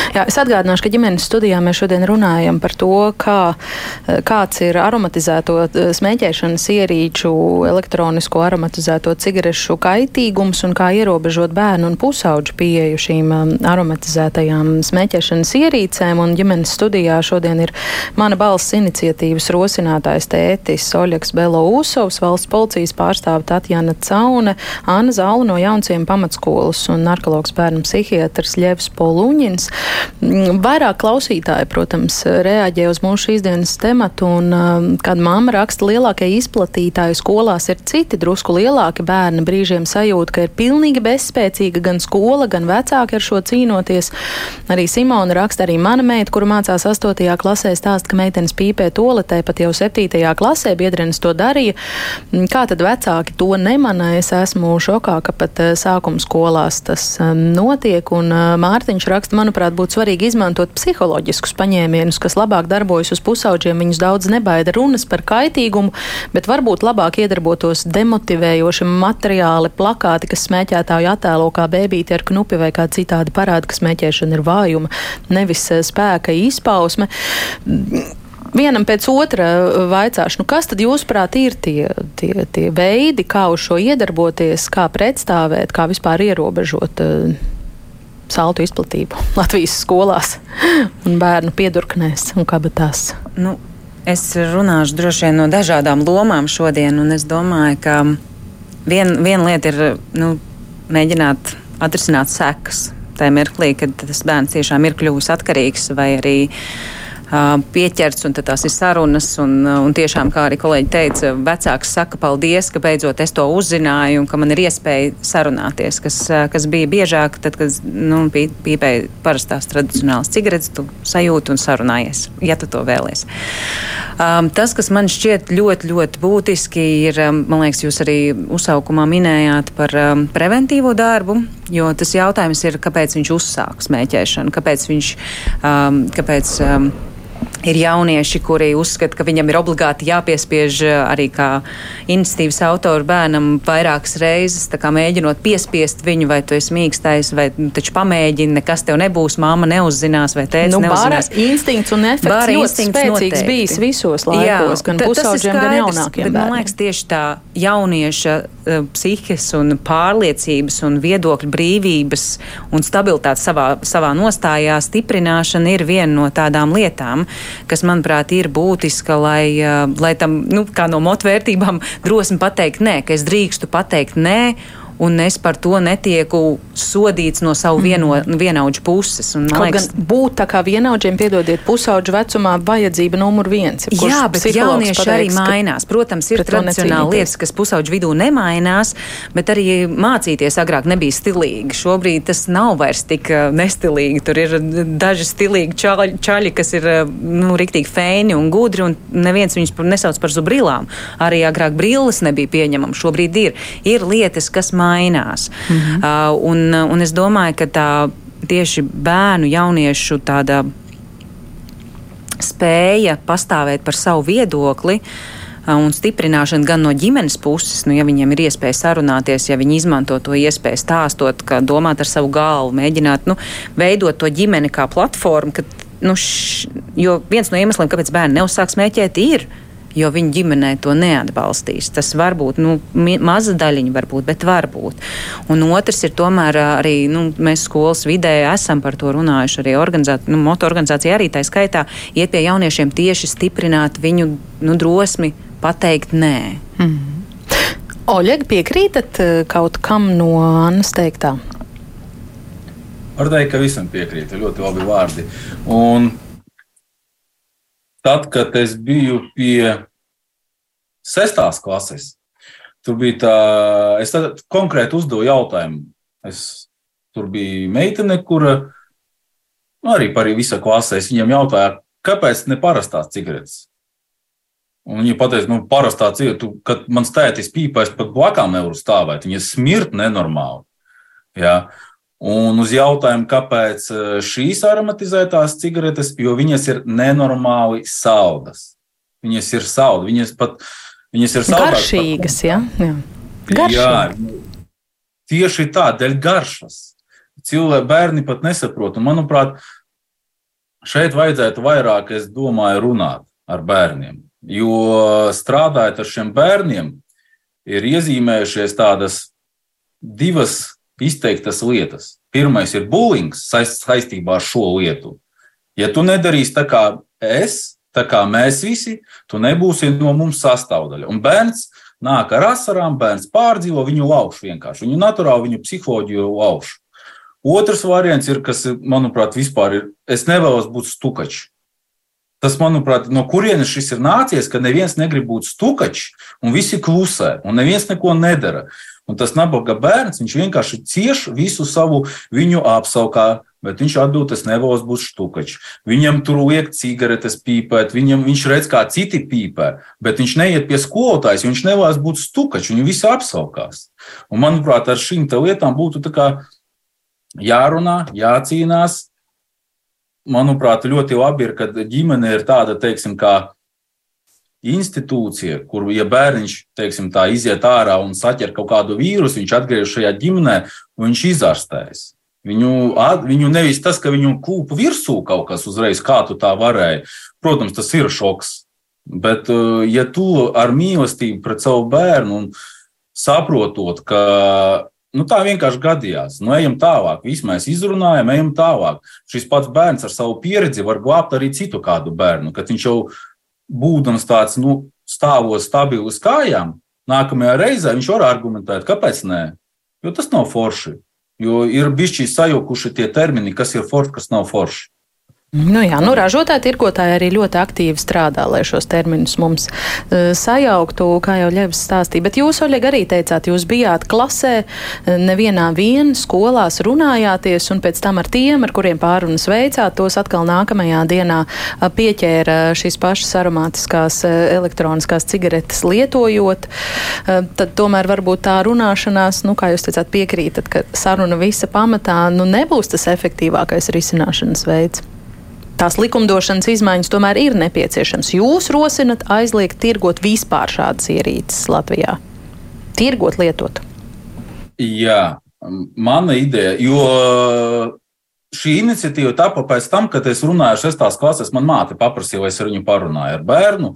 Jā, es atgādināšu, ka ģimenes studijā mēs šodien runājam par to, kā, kāds ir aromatizēto eh, smēķēšanas ierīču, elektronisko aromatizēto cigarešu kaitīgums un kā ierobežot bērnu un pusauģu pieeju šīm um, aromatizētajām smēķēšanas ierīcēm. Un ģimenes studijā šodien ir mana balss iniciatīvas rosinātājs tētis Oļeks Belo Ūsovs, valsts policijas pārstāve Tatjana Caune, Anna Zāla no Jaunciem pamatskolas un narkologs bērnu psihiatrs Ļevs Poluņins. Mm, vairāk klausītāji, protams, reaģē uz mūsu šīs dienas tematu, un um, kad mamma raksta, lielākie izplatītāji skolās ir citi drusku lielāki bērni, brīžiem sajūt, ka ir pilnīgi bezspēcīga gan skola, gan vecāki ar šo cīnoties. Arī Simona raksta, arī mana meita, kura mācās 8. klasē, stāsta, ka meitenes pīpē toletē pat jau 7. klasē, biedrenis to darīja. Mm, kā tad vecāki to nemana? Es esmu šokā, ka pat uh, sākuma skolās tas um, notiek, un uh, Mārtiņš raksta, manuprāt, būtu svarīgi izmantot psiholoģiskus paņēmienus, kas labāk darbojas uz pusauģiem. Viņus daudz nebaida runas par kaitīgumu, bet varbūt labāk iedarbotos demotivējoši materiāli, plakāti, kas smēķētāju attēlo kā bēbīti ar knupi vai kā citādi parāda, ka smēķēšana ir vājuma, nevis eh, spēka izpausme vienam pēc otra vaicāšu, nu kas tad jūsuprāt ir tie, tie, tie veidi, kā uz šo iedarboties, kā pretstāvēt, kā vispār ierobežot uh, saltu izplatību Latvijas skolās un bērnu piedurknēs un kabatās? Nu, es runāšu droši vien no dažādām lomām šodien, un es domāju, ka vien, viena lieta ir nu, mēģināt atrisināt sekas tajā mirklī, kad tas bērns tiešām ir kļuvis atkarīgs vai arī uh, pieķerts, un tās ir sarunas. Un, un tiešām, kā arī kolēģi teica, vecāks saka, paldies, ka beidzot es to uzzināju, un ka man ir iespēja sarunāties, kas, kas bija biežāk, tad, kad nu, pīpēja parastās tradicionālas cigaretes, tu sajūti un sarunājies, ja tu to vēlies. Um, tas, kas man šķiet ļoti, ļoti būtiski, ir, man liekas, jūs arī uzsaukumā minējāt par um, preventīvo darbu, jo tas jautājums ir, kāpēc viņš uzsāk smēķēšanu, kāpēc viņš, um, kāpēc, um, Ir jaunieši, kuri uzskata, ka viņam ir obligāti jāpiespiež eh, arī kā iniciatīvas autoru bērnam vairākas reizes, mēģinot piespiest viņu, vai tu esi mīkstais, vai nu, taču pamēģini, nekas tev nebūs, māma neuzzinās, vai tēvs nu, neuzzinās. Instinkts un efekts bāra ļoti spēcīgs noteikti. bijis visos laikos, Jā, gan pusauģiem, gan jaunākiem. Bet, man liekas, tieši tā jaunieša uh, psihes un pārliecības un viedokļu brīvības un stabilitātes savā, savā nostājā stiprināšana ir viena no tādām lietām kas, manuprāt, ir būtiska, lai, lai tam, nu, kā no motvērtībām, drosmi pateikt nē, ka es drīkstu pateikt nē un es par to netieku sodīts no savu vieno, mm. vienaudžu puses. Un, Kaut liekas, gan būt tā kā vienaudžiem, piedodiet, pusauģu vecumā vajadzība numur viens. Jā, bet jaunieši pateiks, arī mainās. Protams, ir tradicionāli lietas, kas pusauģu vidū nemainās, bet arī mācīties agrāk nebija stilīgi. Šobrīd tas nav vairs tik uh, nestilīgi. Tur ir daži stilīgi čaļi, čaļi kas ir uh, nu, riktīgi feini un gudri, un neviens viņus nesauc par zubrilām. Arī agrāk brilles nebija pieņemamas. Šobrīd ir. Ir lietas, kas mainās mainās. -hmm. uh, un, un es domāju, ka tā tieši bērnu, jauniešu tāda spēja pastāvēt par savu viedokli uh, un stiprināšana gan no ģimenes puses, nu, ja viņiem ir iespēja sarunāties, ja viņi izmanto to iespēju stāstot, domāt ar savu galvu, mēģināt nu, veidot to ģimeni kā platformu. Ka, nu, š, jo viens no iemesliem, kāpēc bērni neuzsāk smēķēt, ir jo viņa ģimenē to neatbalstīs. Tas var būt nu, maza daļiņa, varbūt, bet var būt. Un otrs ir tomēr arī nu, mēs skolas vidē esam par to runājuši. Arī organizācija, nu, motorganizācija arī tā skaitā iet pie jauniešiem tieši stiprināt viņu nu, drosmi pateikt nē. Mm. Oļeg, piekrītat kaut kam no Annas teiktā? Var teikt, ka visam piekrīt. Ļoti labi vārdi. Un tad, kad es biju pie sestās klases, tur bija tā, es konkrēti uzdevu jautājumu. Es, tur bija meitene, kura nu, arī par visu klasi. Es viņam jautāju, kāpēc ne parastās cigaretes? Un viņa pateica, nu, parastā cigarete, kad mans tētis pīpēs, pat blakām nevar stāvēt. Viņa smirt nenormāli. Ja? Un uz jautājumu, kāpēc e, šīs aromatizētās cigaretes, jo viņas ir nenormāli saldas. Viņas ir saldas, viņas pat viņas ir saldas. Garšīgas, jā. jā. Garšīgi. jā. Tieši tādēļ garšas. Cilvēki, bērni pat nesaprot. Un, manuprāt, šeit vajadzētu vairāk, es domāju, runāt ar bērniem. Jo strādājot ar šiem bērniem, ir iezīmējušies tādas divas izteiktas lietas. Pirmais ir bulings saistībā ar šo lietu. Ja tu nedarīsi tā kā es, tā kā mēs visi, tu nebūsi no mums sastāvdaļa. Un bērns nāk ar asarām, bērns pārdzīvo, viņu lauž vienkārši. Viņu naturāli, viņu psiholoģiju lauž. Otrs variants ir, kas, manuprāt, vispār ir, es nevēlos būt stukačs. Tas, manuprāt, no kurienes šis ir nācies, ka neviens negrib būt stukačs un visi klusē, un neviens neko nedara. Un tas nabaga bērns, vienkārši cieš visu savu viņu apsaukā, bet viņš atbild, es nevēlos būt štukačs. Viņam tur liek cigaretes pīpēt, viņam, viņš redz, kā citi pīpē, bet viņš neiet pie skolotājas, viņš nevēlas būt stukačs, viņu visi apsaukās. Un, manuprāt, ar šīm lietām būtu jārunā, jācīnās. Manuprāt, ļoti labi ir, kad ģimene ir tāda, teiksim, kā institūcija, kur, ja bērniņš teiksim, tā, iziet ārā un saķer kaut kādu vīrusu, viņš atgriežas šajā ģimenē un viņš izārstēs. Viņu, viņu nevis tas, ka viņu kūpa virsū kaut kas uzreiz, kā tu tā varēji. Protams, tas ir šoks. Bet, uh, ja tu ar mīlestību pret savu bērnu saprotot, ka nu, tā vienkārši gadījās, nu, ejam tālāk, viss mēs izrunājam, ejam tālāk. Šis pats bērns ar savu pieredzi var glābt arī citu kādu bērnu, kad viņš jau būdams tāds nu, stāvos stabilu uz kājām, nākamajā reizē viņš var argumentēt, kāpēc nē. Jo tas nav forši. Jo ir bijuši sajukuši tie termini, kas ir forši, kas nav forši. Nu jā, nu, ražotāji, tirgotāji arī ļoti aktīvi strādā, lai šos terminus mums uh, sajauktu, kā jau Ļevs stāstīja. Bet jūs, Oļeg, arī teicāt, jūs bijāt klasē, e, nevienā vien skolās runājāties, un pēc tam ar tiem, ar kuriem pārunas veicāt, tos atkal nākamajā dienā uh, pieķēra šīs pašas aromātiskās uh, elektroniskās cigaretes lietojot. Tad tomēr varbūt tā runāšanās, nu, kā jūs teicāt, piekrītat, ka saruna visa pamatā nu, nebūs tas efektīvākais risināšanas veids. Tās likumdošanas izmaiņas tomēr ir nepieciešams. Jūs rosinat aizliegt tirgot vispār šādas ierīces Latvijā? Tirgot, lietot? Jā, mana ideja, jo šī iniciatīva tapa pēc tam, kad es runāju sestās klasēs, man māte paprasīja, vai es ar viņu parunāju ar bērnu.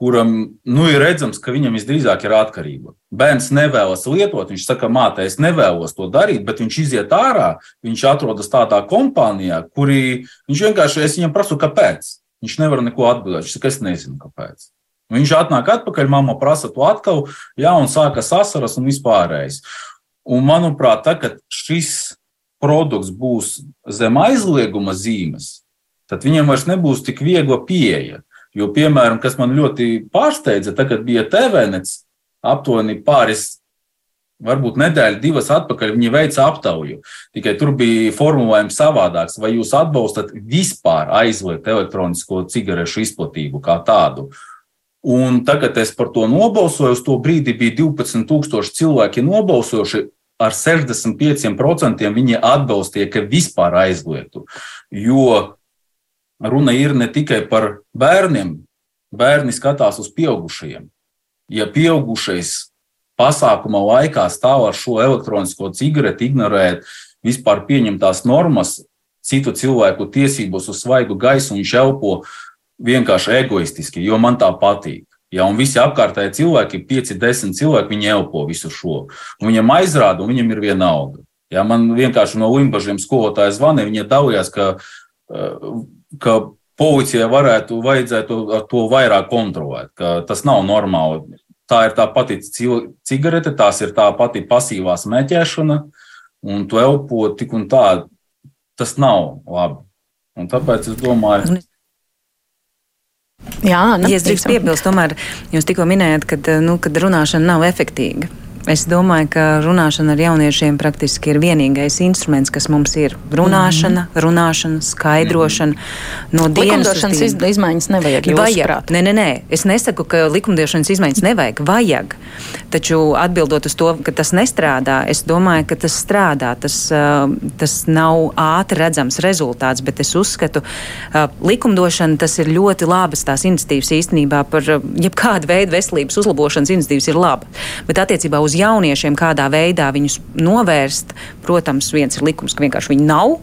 Kuram nu, ir redzams, ka viņam visdrīzāk ir atkarība. Bērns nevēlas lietot, viņš saka, māte, es nevēlos to darīt, bet viņš iziet ārā, viņš atrodas tādā kompānijā, kurī viņš vienkārši, es viņam prasu, kāpēc. Viņš nevar neko atbildēt. Viņš saka, es nezinu, kāpēc. Viņš atnāk atpakaļ, mamma prasa to atkal, jā, un sākas asaras un vispārējais. Un, manuprāt, tā, kad šis produkts būs zem aizlieguma zīmes, tad viņam vairs nebūs tik viegla pieeja. Jo, piemēram, kas man ļoti pārsteidza, tad, kad bija TVNets, aptuveni pāris, varbūt nedēļa, divas atpakaļ, viņi veica aptauju. Tikai tur bija formulējums savādāks. Vai jūs atbalstat vispār aizliegt elektronisko cigarešu izplatību kā tādu? Un tagad es par to nobalsoju. Uz to brīdi bija 12,000 cilvēki nobalsojuši. Ar 65% viņi atbalstīja, ka vispār aizliegtu. Jo runa ir ne tikai par bērniem, bērni skatās uz pieaugušajiem. Ja pieaugušais pasākuma laikā stāv ar šo elektronisko cigareti, ignorējot vispār pieņemtās normas, citu cilvēku tiesības uz svaigu gaisu, viņš elpo vienkārši egoistiski, jo man tā patīk. Ja, un visi apkārtēji cilvēki, 5, 10 cilvēki, viņi elpo visu šo. Un viņam aizrāda, un viņam ir viena alga. Ja, man vienkārši no Limbaģiem skolotāja zvanīja, viņi dalījās, ka uh, ka policijai varētu, vajadzētu ar to vairāk kontrolēt, ka tas nav normāli. Tā ir tā pati cigarete, tās ir tā pati pasīvā smēķēšana, un tu elpo tik un tā. Tas nav labi. Un tāpēc es domāju, Jā, nu, ja es drīkstu piebilst, tomēr jūs tikko minējāt, ka, nu, kad runāšana nav efektīva. Es domāju, ka runāšana ar jauniešiem praktiski ir vienīgais instruments, kas mums ir. Runāšana, mm runāšana, skaidrošana. No likumdošanas iz, izmaiņas nevajag. Vajag. Nē, nē, nē. Es nesaku, ka likumdošanas izmaiņas nevajag. Vajag. Taču atbildot uz to, ka tas nestrādā, es domāju, ka tas strādā. Tas, tas nav ātri redzams rezultāts, bet es uzskatu, ka likumdošana tas ir ļoti labas tās iniciatīvas īstenībā par jebkādu veidu veselības uzlabošanas iniciatīvas ir laba. Bet attiecībā uz uz jauniešiem, kādā veidā viņus novērst. Protams, viens ir likums, ka vienkārši viņi nav,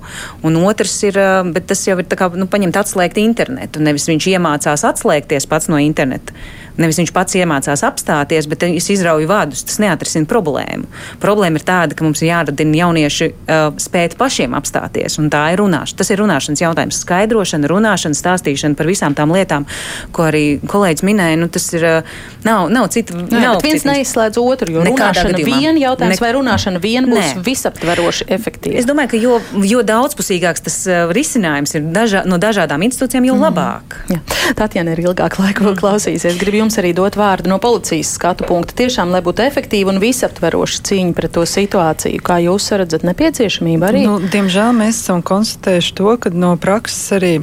un otrs ir, bet tas jau ir kā nu, paņemt atslēgt internetu. Nevis viņš iemācās atslēgties pats no interneta. Nevis viņš pats iemācās apstāties, bet es izrauju vadus. Tas neatrisina problēmu. Problēma ir tāda, ka mums ir jāradina jaunieši uh, spēt pašiem apstāties, un tā ir runāšana. Tas ir runāšanas jautājums. Skaidrošana, runāšana, stāstīšana par visām tām lietām, ko arī kolēģis minēja. Nu, tas ir, uh, nav, nav cita. Nē, nav viens cita. neizslēdz otru, jo runāšana viena jautājums ne... vai runāšana viena būs Nē. visaptveroši efektīva. Es domāju, ka jo, jo daudzpusīgāks tas uh, risinājums ir dažā, no dažādām institūcijām, jo mm. labāk. Jā. Tatjana ir ilgāk laika vēl klausīsies. Gribu jums arī dot vārdu no policijas skatu punkta. Tiešām, lai būtu efektīva un visaptveroša cīņa pret to situāciju, kā jūs redzat, nepieciešamība arī? Nu, diemžēl mēs esam konstatējuši to, ka no prakses arī.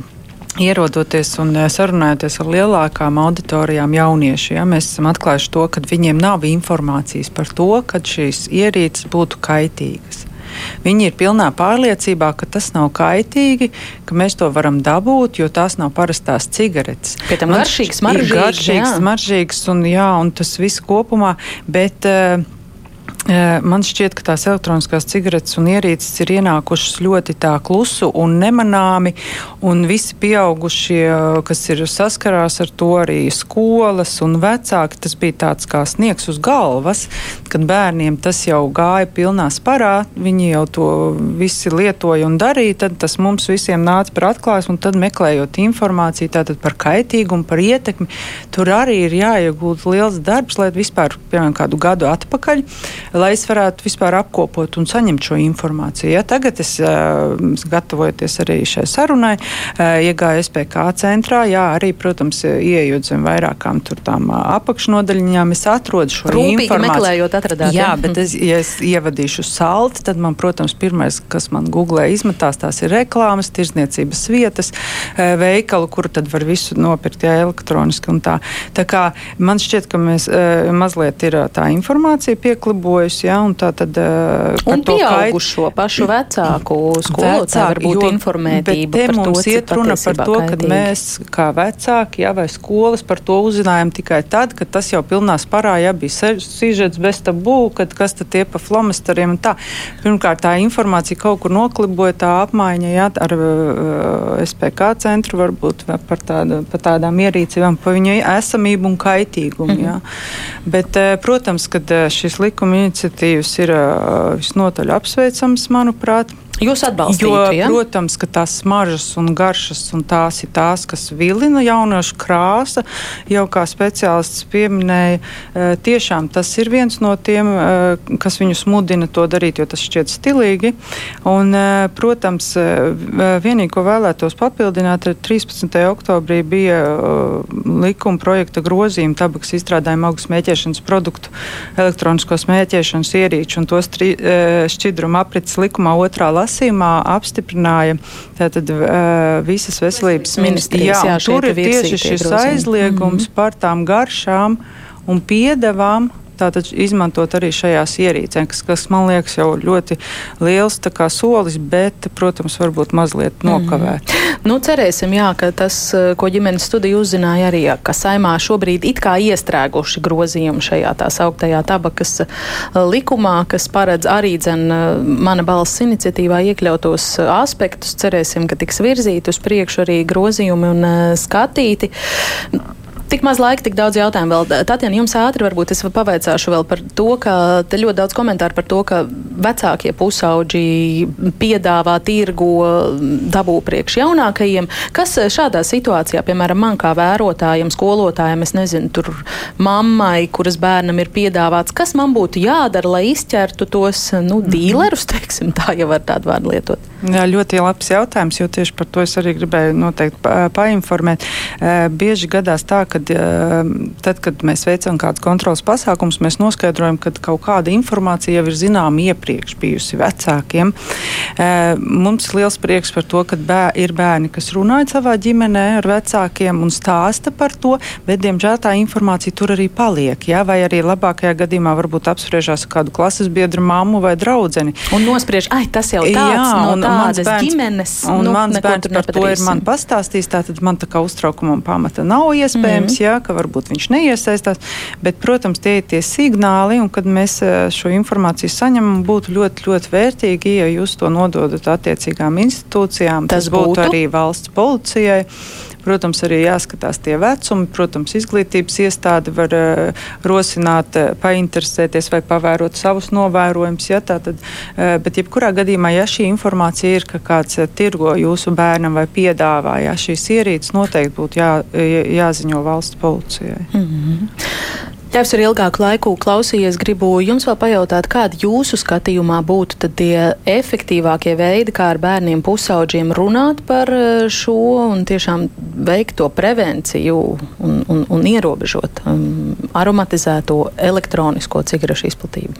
Ierodoties un eh, sarunājoties ar lielākām auditorijām jaunieši, ja, mēs esam atklājuši to, ka viņiem nav informācijas par to, ka šīs ierīces būtu kaitīgas. Viņi ir pilnā pārliecībā, ka tas nav kaitīgi, ka mēs to varam dabūt, jo tās nav parastās cigaretes. Pēc tam garšīgs, smaržīgs, garšīgs, smaržīgs un, jā, un tas viss kopumā. Bet, uh, Man šķiet, ka tās elektroniskās cigaretes un ierīces ir ienākušas ļoti tā klusu un nemanāmi, un visi pieaugušie, kas ir saskarās ar to, arī skolas un vecāki, tas bija tāds kā sniegs uz galvas, kad bērniem tas jau gāja pilnā sparā, viņi jau to visi lietoja un darīja, tad tas mums visiem nāca par atklājumu, un tad meklējot informāciju tātad par kaitīgumu, par ietekmi, tur arī ir jāiegūt liels darbs, lai vispār, piemēram, kādu gadu atpakaļ lai es varētu vispār apkopot un saņemt šo informāciju. Ja, tagad es gatavojoties arī šai sarunai, iegāju SPK centrā, jā, arī, protams, ieejot zem vairākām tur tām apakšnodaļiņām, es atrodu šo Rūpīgi informāciju. meklējot, atradāt. Jā, bet es, ja es ievadīšu salti, tad man, protams, pirmais, kas man googlē izmetās, tās ir reklāmas, tirzniecības vietas, veikalu, kur tad var visu nopirkt, jā, elektroniski un tā. Tā kā man šķiet, ka mēs mazliet ir tā informācija pieklibojusi darbojas. Ja, un tā tad, uh, un pieaugušo pašu vecāku skolotāju varbūt jo, informētība par to, iet runa par to, ka mēs kā vecāki ja, vai skolas par to uzzinājām tikai tad, kad tas jau pilnā sparā ja, bija sižets bez tabū, kad kas tad tie pa flomasteriem un tā. Pirmkārt, tā informācija kaut kur nokliboja, tā apmaiņa ja, ar uh, SPK centru varbūt par, tāda, par tādām ierīcībām, par viņu esamību un kaitīgumu. Mm -hmm. ja. Bet, uh, protams, kad šis likuma iniciatīvas ir visnotaļ apsveicams, manuprāt. Jūs atbalstāt, ja? protams, ka tās smaržas un garšas un tās ir tās, kas vilina jauniešu krāsa. Jau kā speciālists pieminēja, e, tiešām tas ir viens no tiem, e, kas viņus mudina to darīt, jo tas šķiet stilīgi. Un, e, protams, vienīgi, ko vēlētos papildināt, ir 13. oktobrī bija likuma projekta grozījuma tabaks izstrādājuma augu smēķēšanas produktu, elektronisko smēķēšanas ierīču un tos šķidrumu aprits likumā otrā lasījumā lasījumā apstiprināja tātad, uh, visas veselības ministrijas. Jā, jā, tur ir tieši šis aizliegums mm -hmm. par tām garšām un piedevām tātad izmantot arī šajās ierīcēs, kas, kas man liekas jau ļoti liels solis, bet, protams, varbūt mazliet mhm. nokavēt. Mm. Nu, cerēsim, jā, ka tas, ko ģimenes studija uzzināja arī, ka saimā šobrīd it kā iestrēguši grozījumi šajā tā sauktajā tabakas likumā, kas paredz arī dzen mana balss iniciatīvā iekļautos aspektus. Cerēsim, ka tiks virzīti uz priekšu arī grozījumi un skatīti. Tik maz laika, tik daudz jautājumu vēl. Tatjana, jums ātri varbūt es pavaicāšu vēl par to, ka te ļoti daudz komentāru par to, ka vecākie pusauģi piedāvā tirgo dabū priekš jaunākajiem. Kas šādā situācijā, piemēram, man kā vērotājiem, skolotājiem, es nezinu, tur mammai, kuras bērnam ir piedāvāts, kas man būtu jādara, lai izķertu tos, nu, mhm. dīlerus, teiksim, tā jau var tādu vārdu lietot? Jā, ļoti labs jautājums, jo tieši par to es arī gribēju noteikti pa painformēt. Bieži gadās tā, ka kad, tad, kad mēs veicam kādus kontrolas pasākumus, mēs noskaidrojam, ka kaut kāda informācija jau ir zināma iepriekš bijusi vecākiem. Mums ir liels prieks par to, ka bē, ir bērni, kas runāja savā ģimenē ar vecākiem un stāsta par to, bet, diemžēl, tā informācija tur arī paliek. Ja? Vai arī labākajā gadījumā varbūt apspriežās ar kādu klases biedru mammu vai draudzeni. Un nospriež, ai, tas jau tāds, jā, no un, tādas bērns, ģimenes. Un nu, mans bērns par to ir man pastāstījis, tātad man tā kā uztraukumam pamata nav iespējams. Mm -hmm. jā, ka varbūt viņš neiesaistās. Bet, protams, tie ir tie signāli, un kad mēs eh, šo informāciju saņemam, būtu ļoti, ļoti vērtīgi, ja jūs to nododat attiecīgām institūcijām. Tas, Tas būtu, būtu arī valsts policijai. Protams, arī jāskatās tie vecumi. Protams, izglītības iestāde var uh, rosināt, uh, painteresēties vai pavērot savus novērojumus. Ja, tātad, uh, bet, jebkurā gadījumā, ja šī informācija ir, ka kāds uh, tirgo jūsu bērnam vai piedāvā ja, šīs ierīces, noteikti būtu jā, jāziņo valsts policijai. Mm -hmm. Es arī ilgāku laiku klausījies, gribu jums vēl pajautāt, kādi jūsu skatījumā būtu tie efektīvākie veidi, kā ar bērniem pusauģiem runāt par eh, šo un tiešām veikt to prevenciju un, un, un ierobežot um, aromatizēto elektronisko cigarešu izplatību?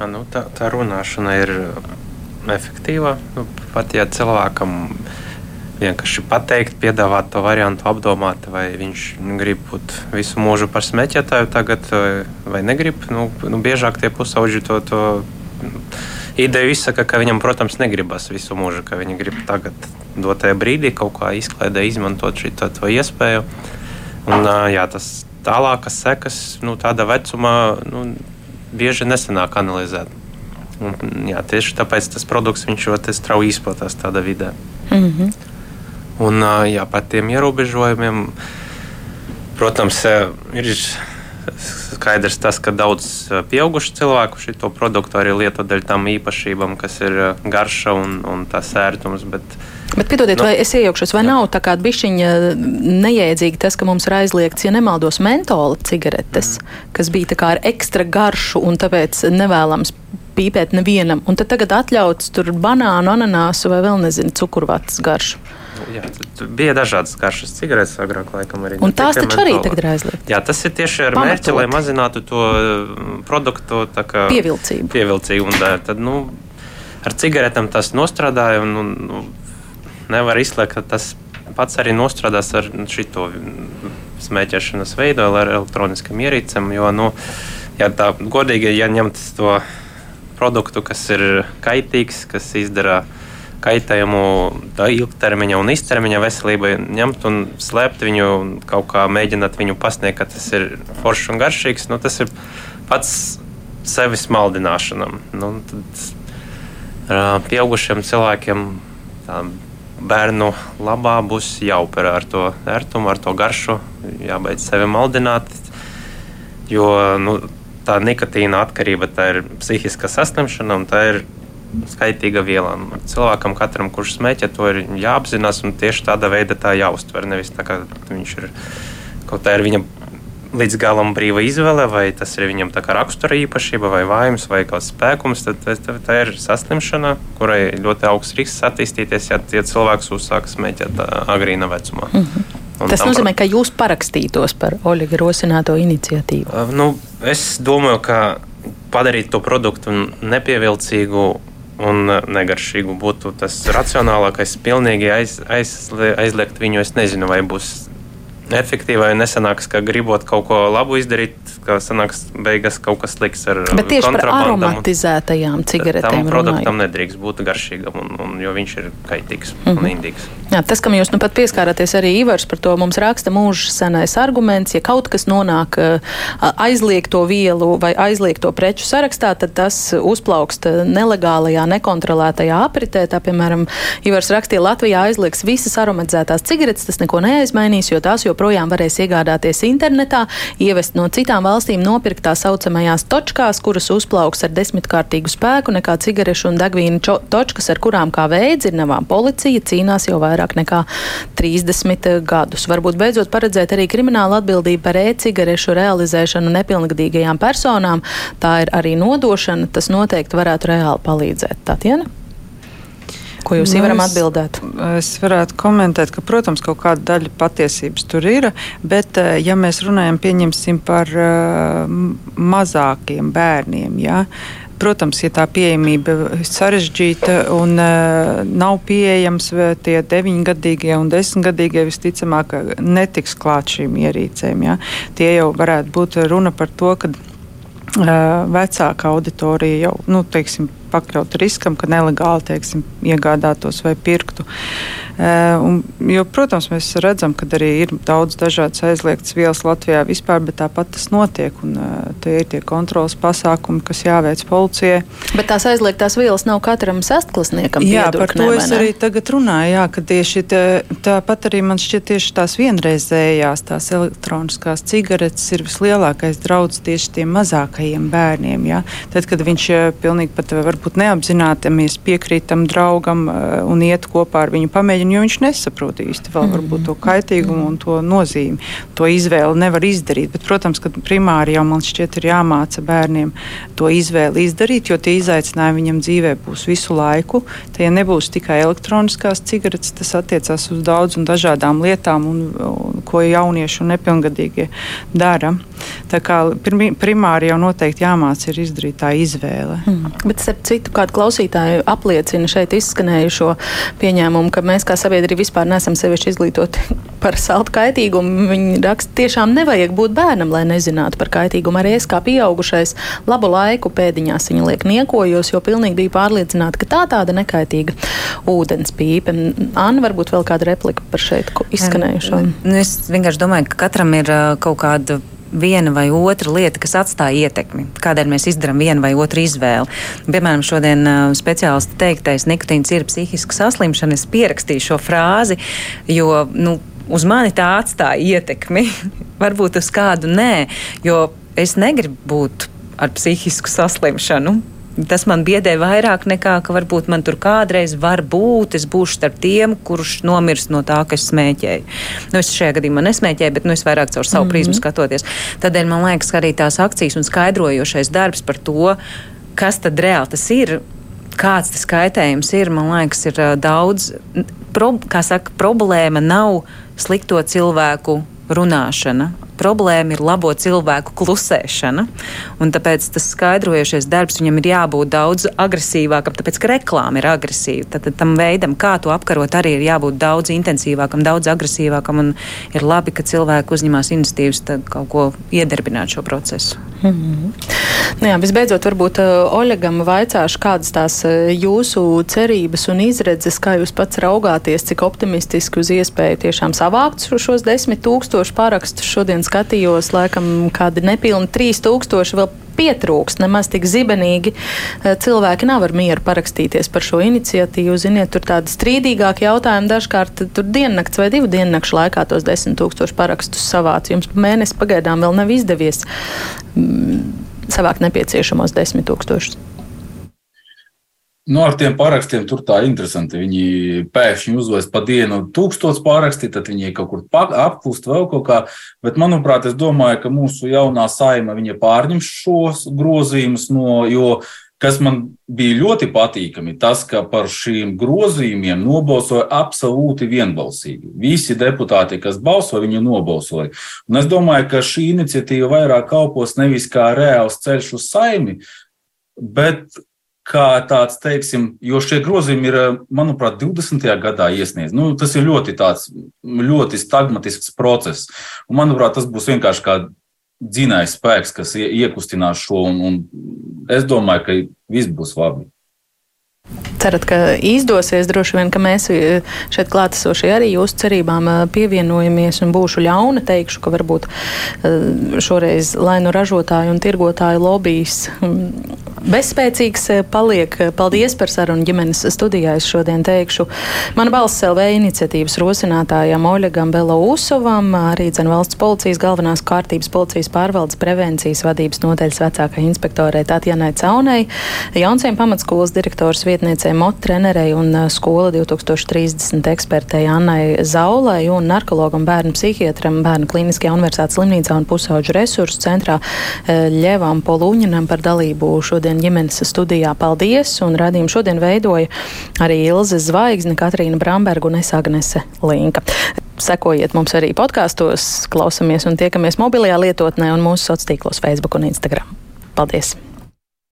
Ja, nu, tā, tā runāšana ir efektīva. Nu, pat ja cilvēkam ir vienkārši pateikt, piedāvāt to variantu, apdomāt, vai viņš grib būt visu mūžu par smēķētāju tagad, vai negrib. Nu, nu, biežāk tie pusauģi to, to ideju izsaka, ka viņam, protams, negribas visu mūžu, ka viņi grib tagad dotajā brīdī kaut kā izklaidē izmantot šo iespēju. Un, jā, tas tālākas sekas nu, tādā vecumā nu, bieži nesenāk analizēt. Un, jā, tieši tāpēc tas produkts ļoti strauji izplatās tādā vidē. Mm -hmm. Un jā, par tiem ierobežojumiem, protams, ir skaidrs tas, ka daudz pieaugušu cilvēku šo produktu arī lieto dēļ tam īpašībām, kas ir garša un, un tas ērtums. Bet, Bet, piedodiet, nu, vai es iejaukšos, vai jā. nav tā kā bišķiņa neiedzīgi tas, ka mums ir aizliegts, ja nemaldos, mentola cigaretes, mm. kas bija tā kā ar ekstra garšu un tāpēc nevēlams pīpēt nevienam. Un tad tagad atļauts tur banānu, ananāsu vai vēl nezinu, cukurvatas garšu. Jā, bija dažādas garšas cigaretes agrāk, laikam arī. Un tās taču arī tagad ir aizliegtas. Jā, tas ir tieši ar Pamatot. mērķi, lai mazinātu to mm, produktu kā, pievilcību. pievilcību un, tad, nu, ar cigaretēm tas nostrādāja un, un nu, nevar izslēgt, ka tas pats arī nostrādās ar šito smēķēšanas veidu, ar elektroniskām ierīcēm. Jo, nu, ja tā godīgi, ja ņemt to produktu, kas ir kaitīgs, kas izdara kaitējumu ilgtermiņa un īstermiņa veselībai, ņemt un slēpt viņu, kaut kā mēģināt viņu pasniegt, ka tas ir foršs un garšīgs. Nu, tas ir pats sevis maldināšanam. Nu, tad, pieaugušiem cilvēkiem bērnu labā būs jāoperē ar to ērtumu, ar to garšu, jābeidz sevi maldināt. Jo nu, tā nikotīna atkarība tā ir psihiska saslimšana un tā ir skaitīga viela. Cilvēkam, katram, kurš smēķē, to ir jāapzinās un tieši tāda veida tā jāuztver. Nevis tā kā viņš ir kaut kā ir viņa līdz galam brīva izvēle, vai tas ir viņam rakstura īpašība, vai vājums, vai kāds spēkums, tad tā, tā ir saslimšana, kurai ļoti augsts risks attīstīties, ja, ja cilvēks uzsāks smēķēt agrīna vecumā. Mm -hmm. Un Tas nozīmē, ka jūs parakstītos par Oļega rosināto iniciatīvu. Uh, nu, es domāju, ka padarīt to produktu nepievilcīgu un negaršīgu būtu tas racionālākais. Pilnīgi aiz, aiz, aizliegt viņu. Es nezinu, vai būs efektīvi, vai nesanāks, ka gribot kaut ko labu izdarīt, ka sanāks beigas kaut kas slikts ar Bet tieši par aromatizētajām cigaretēm. Tam produktam runāju. nedrīkst būt garšīgam, un, un, jo viņš ir kaitīgs mm -hmm. un mhm. indīgs. Jā, tas, kam jūs nu pat pieskārāties arī Ivars par to, mums raksta mūžs senais arguments, ja kaut kas nonāk aizliegto vielu vai aizliegto preču sarakstā, tad tas uzplaukst nelegālajā, nekontrolētajā apritē. Tā, piemēram, Ivars rakstīja, Latvijā aizliegs visas aromatizētās cigaretes, tas neko neaizmainīs, jo tās joprojām varēs iegādāties internetā, ievest no citām valstīm nopirkt tā saucamajās točkās, kuras uzplauks ar desmitkārtīgu spēku nekā cigarešu un degvīnu točkas, ar kurām kā veids ir navām policija cīnās jau vairāk nekā 30 gadus. Varbūt beidzot paredzēt arī kriminālu atbildību par e-cigarešu realizēšanu nepilngadīgajām personām. Tā ir arī nodošana. Tas noteikti varētu reāli palīdzēt. Tatjana? Ko jūs nu, varam atbildēt? Es varētu komentēt, ka, protams, kaut kāda daļa patiesības tur ir, bet, eh, ja mēs runājam par uh, mazākiem bērniem, ja, Protams, ja tā pieejamība ir sarežģīta un uh, nav pieejams tie 9-gadīgie un 10-gadīgie, visticamāk, netiks klāt šīm ierīcēm. Ja? Tie jau varētu būt runa par to, ka uh, vecāka auditorija jau, nu, teiksim, pakļauta riskam, ka nelegāli teiksim, iegādātos vai pirktu. Uh, un, jo, protams, mēs redzam, ka arī ir daudz dažādas aizliegtas vielas Latvijā vispār, bet tāpat tas notiek. Un, uh, tie ir tie kontrolas pasākumi, kas jāveic policijai. Bet tās aizliegtās vielas nav katram sastklasniekam. Jā, par to es arī tagad runāju. Jā, ka tieši tā, tāpat arī man šķiet tieši tās vienreizējās, tās elektroniskās cigaretes ir vislielākais draudz tieši tiem mazākajiem bērniem. Jā. Tad, kad viņš pilnīgi pat var varbūt neapzināti mēs piekrītam draugam un iet kopā ar viņu pamēģināt, jo viņš nesaprot īsti vēl varbūt to kaitīgumu un to nozīmi. To izvēli nevar izdarīt. Bet, protams, ka primāri jau man šķiet ir jāmāca bērniem to izvēli izdarīt, jo tie izaicinājumi viņam dzīvē būs visu laiku. Tie nebūs tikai elektroniskās cigaretes, tas attiecās uz daudz un dažādām lietām, un, un, ko jaunieši un nepilngadīgie dara. Tā kā primāri jau noteikti jāmāca ir izdarīt tā izvēle. Mm. Bet, citu kādu klausītāju apliecina šeit izskanējušo pieņēmumu, ka mēs kā sabiedrība vispār nesam sevišķi izglītoti par saltu kaitīgumu. Viņi raksta, tiešām nevajag būt bērnam, lai nezinātu par kaitīgumu. Arī es kā pieaugušais labu laiku pēdiņās viņa liek niekojos, jo pilnīgi biju pārliecināta, ka tā tāda nekaitīga ūdens pīpe. Anna, varbūt vēl kāda replika par šeit izskanējušo? Nu, es vienkārši domāju, ka katram ir kaut kāda viena vai otra lieta, kas atstāja ietekmi, kādēļ mēs izdarām vienu vai otru izvēli. Piemēram, šodien uh, speciālisti teiktais, nikotīns ir psihiska saslimšana. Es pierakstīju šo frāzi, jo nu, uz mani tā atstāja ietekmi. Varbūt uz kādu nē, jo es negribu būt ar psihisku saslimšanu tas man biedē vairāk nekā, ka varbūt man tur kādreiz var būt, es būšu starp tiem, kurš nomirst no tā, ka es smēķēju. Nu, es šajā gadījumā nesmēķēju, bet nu, es vairāk caur savu mm -hmm. prizmu skatoties. Tādēļ man liekas, ka arī tās akcijas un skaidrojošais darbs par to, kas tad reāli tas ir, kāds tas kaitējums ir, man liekas, ir daudz, pro, kā saka, problēma nav slikto cilvēku runāšana problēma ir labo cilvēku klusēšana. Un tāpēc tas skaidrojošais darbs viņam ir jābūt daudz agresīvākam, tāpēc ka reklāma ir agresīva. Tad, tam veidam, kā to apkarot, arī ir jābūt daudz intensīvākam, daudz agresīvākam. Un ir labi, ka cilvēki uzņemās iniciatīvas kaut ko iedarbināt šo procesu. Mm -hmm. nu jā, visbeidzot, varbūt uh, Oļegam vaicāšu, kādas tās uh, jūsu cerības un izredzes, kā jūs pats raugāties, cik optimistiski uz iespēju tiešām savākt šos desmit tūkstošu parakstus. Šodien skatījos, laikam, kādi nepilni trīs tūkstoši vēl pietrūkst nemaz tik zibenīgi. Uh, cilvēki nav ar mieru parakstīties par šo iniciatīvu. Ziniet, tur tādi strīdīgāki jautājumi dažkārt tur diennakts vai divu diennakšu laikā tos desmit tūkstošu parakstus savāc. Jums mēnesi pagaidām vēl nav izdevies savākt nepieciešamos desmit tūkstošus. Nu, ar tiem parakstiem tur tā interesanti. Viņi pēkšņi uzvēs pa dienu tūkstotis paraksti, tad viņi kaut kur apkūst vēl kaut kā. Bet, manuprāt, es domāju, ka mūsu jaunā saima pārņems šos grozījumus, no, jo Kas man bija ļoti patīkami, tas, ka par šīm grozījumiem nobalsoja absolūti vienbalsīgi. Visi deputāti, kas balsoja, viņi nobalsoja. Un es domāju, ka šī iniciatīva vairāk kalpos nevis kā reāls ceļš uz saimi, bet kā tāds, teiksim, jo šie grozījumi ir, manuprāt, 20. gadā iesniegti. Nu, tas ir ļoti, tāds, ļoti stagmatisks process. Un, manuprāt, tas būs vienkārši kā dzinējs spēks, kas iekustinās šo, un, un es domāju, ka viss būs labi. Cerat, ka izdosies. Droši vien, ka mēs e, šeit klātesošie arī jūsu cerībām e, pievienojamies un būšu ļauna. Teikšu, ka varbūt e, šoreiz lai nu ražotāju un tirgotāju lobbyis bezspēcīgs paliek. Paldies par sarunu ģimenes studijā. Es šodien teikšu mana balss LV iniciatīvas rosinātājam Oļegam Belousovam, arī dzen valsts policijas galvenās kārtības policijas pārvaldes prevencijas vadības nodaļas vecākai inspektorai Tatjanai Caunai, Jaunsiem pamatskolas direktors vietniecei Mot trenerei un skola 2030 ekspertei Annai Zaulai un narkologam bērnu psihiatram bērnu klīniskajā universitātes slimnīcā un pusauģu resursu centrā Ļevam Polūņinam par dalību šodien ģimenes studijā. Paldies! Un radījumu šodien veidoja arī Ilze Zvaigzne, Katrīna Bramberga un es Agnese Linka. Sekojiet mums arī podkāstos, klausamies un tiekamies mobilajā lietotnē un mūsu sociālos tīklos Facebook un Instagram. Paldies!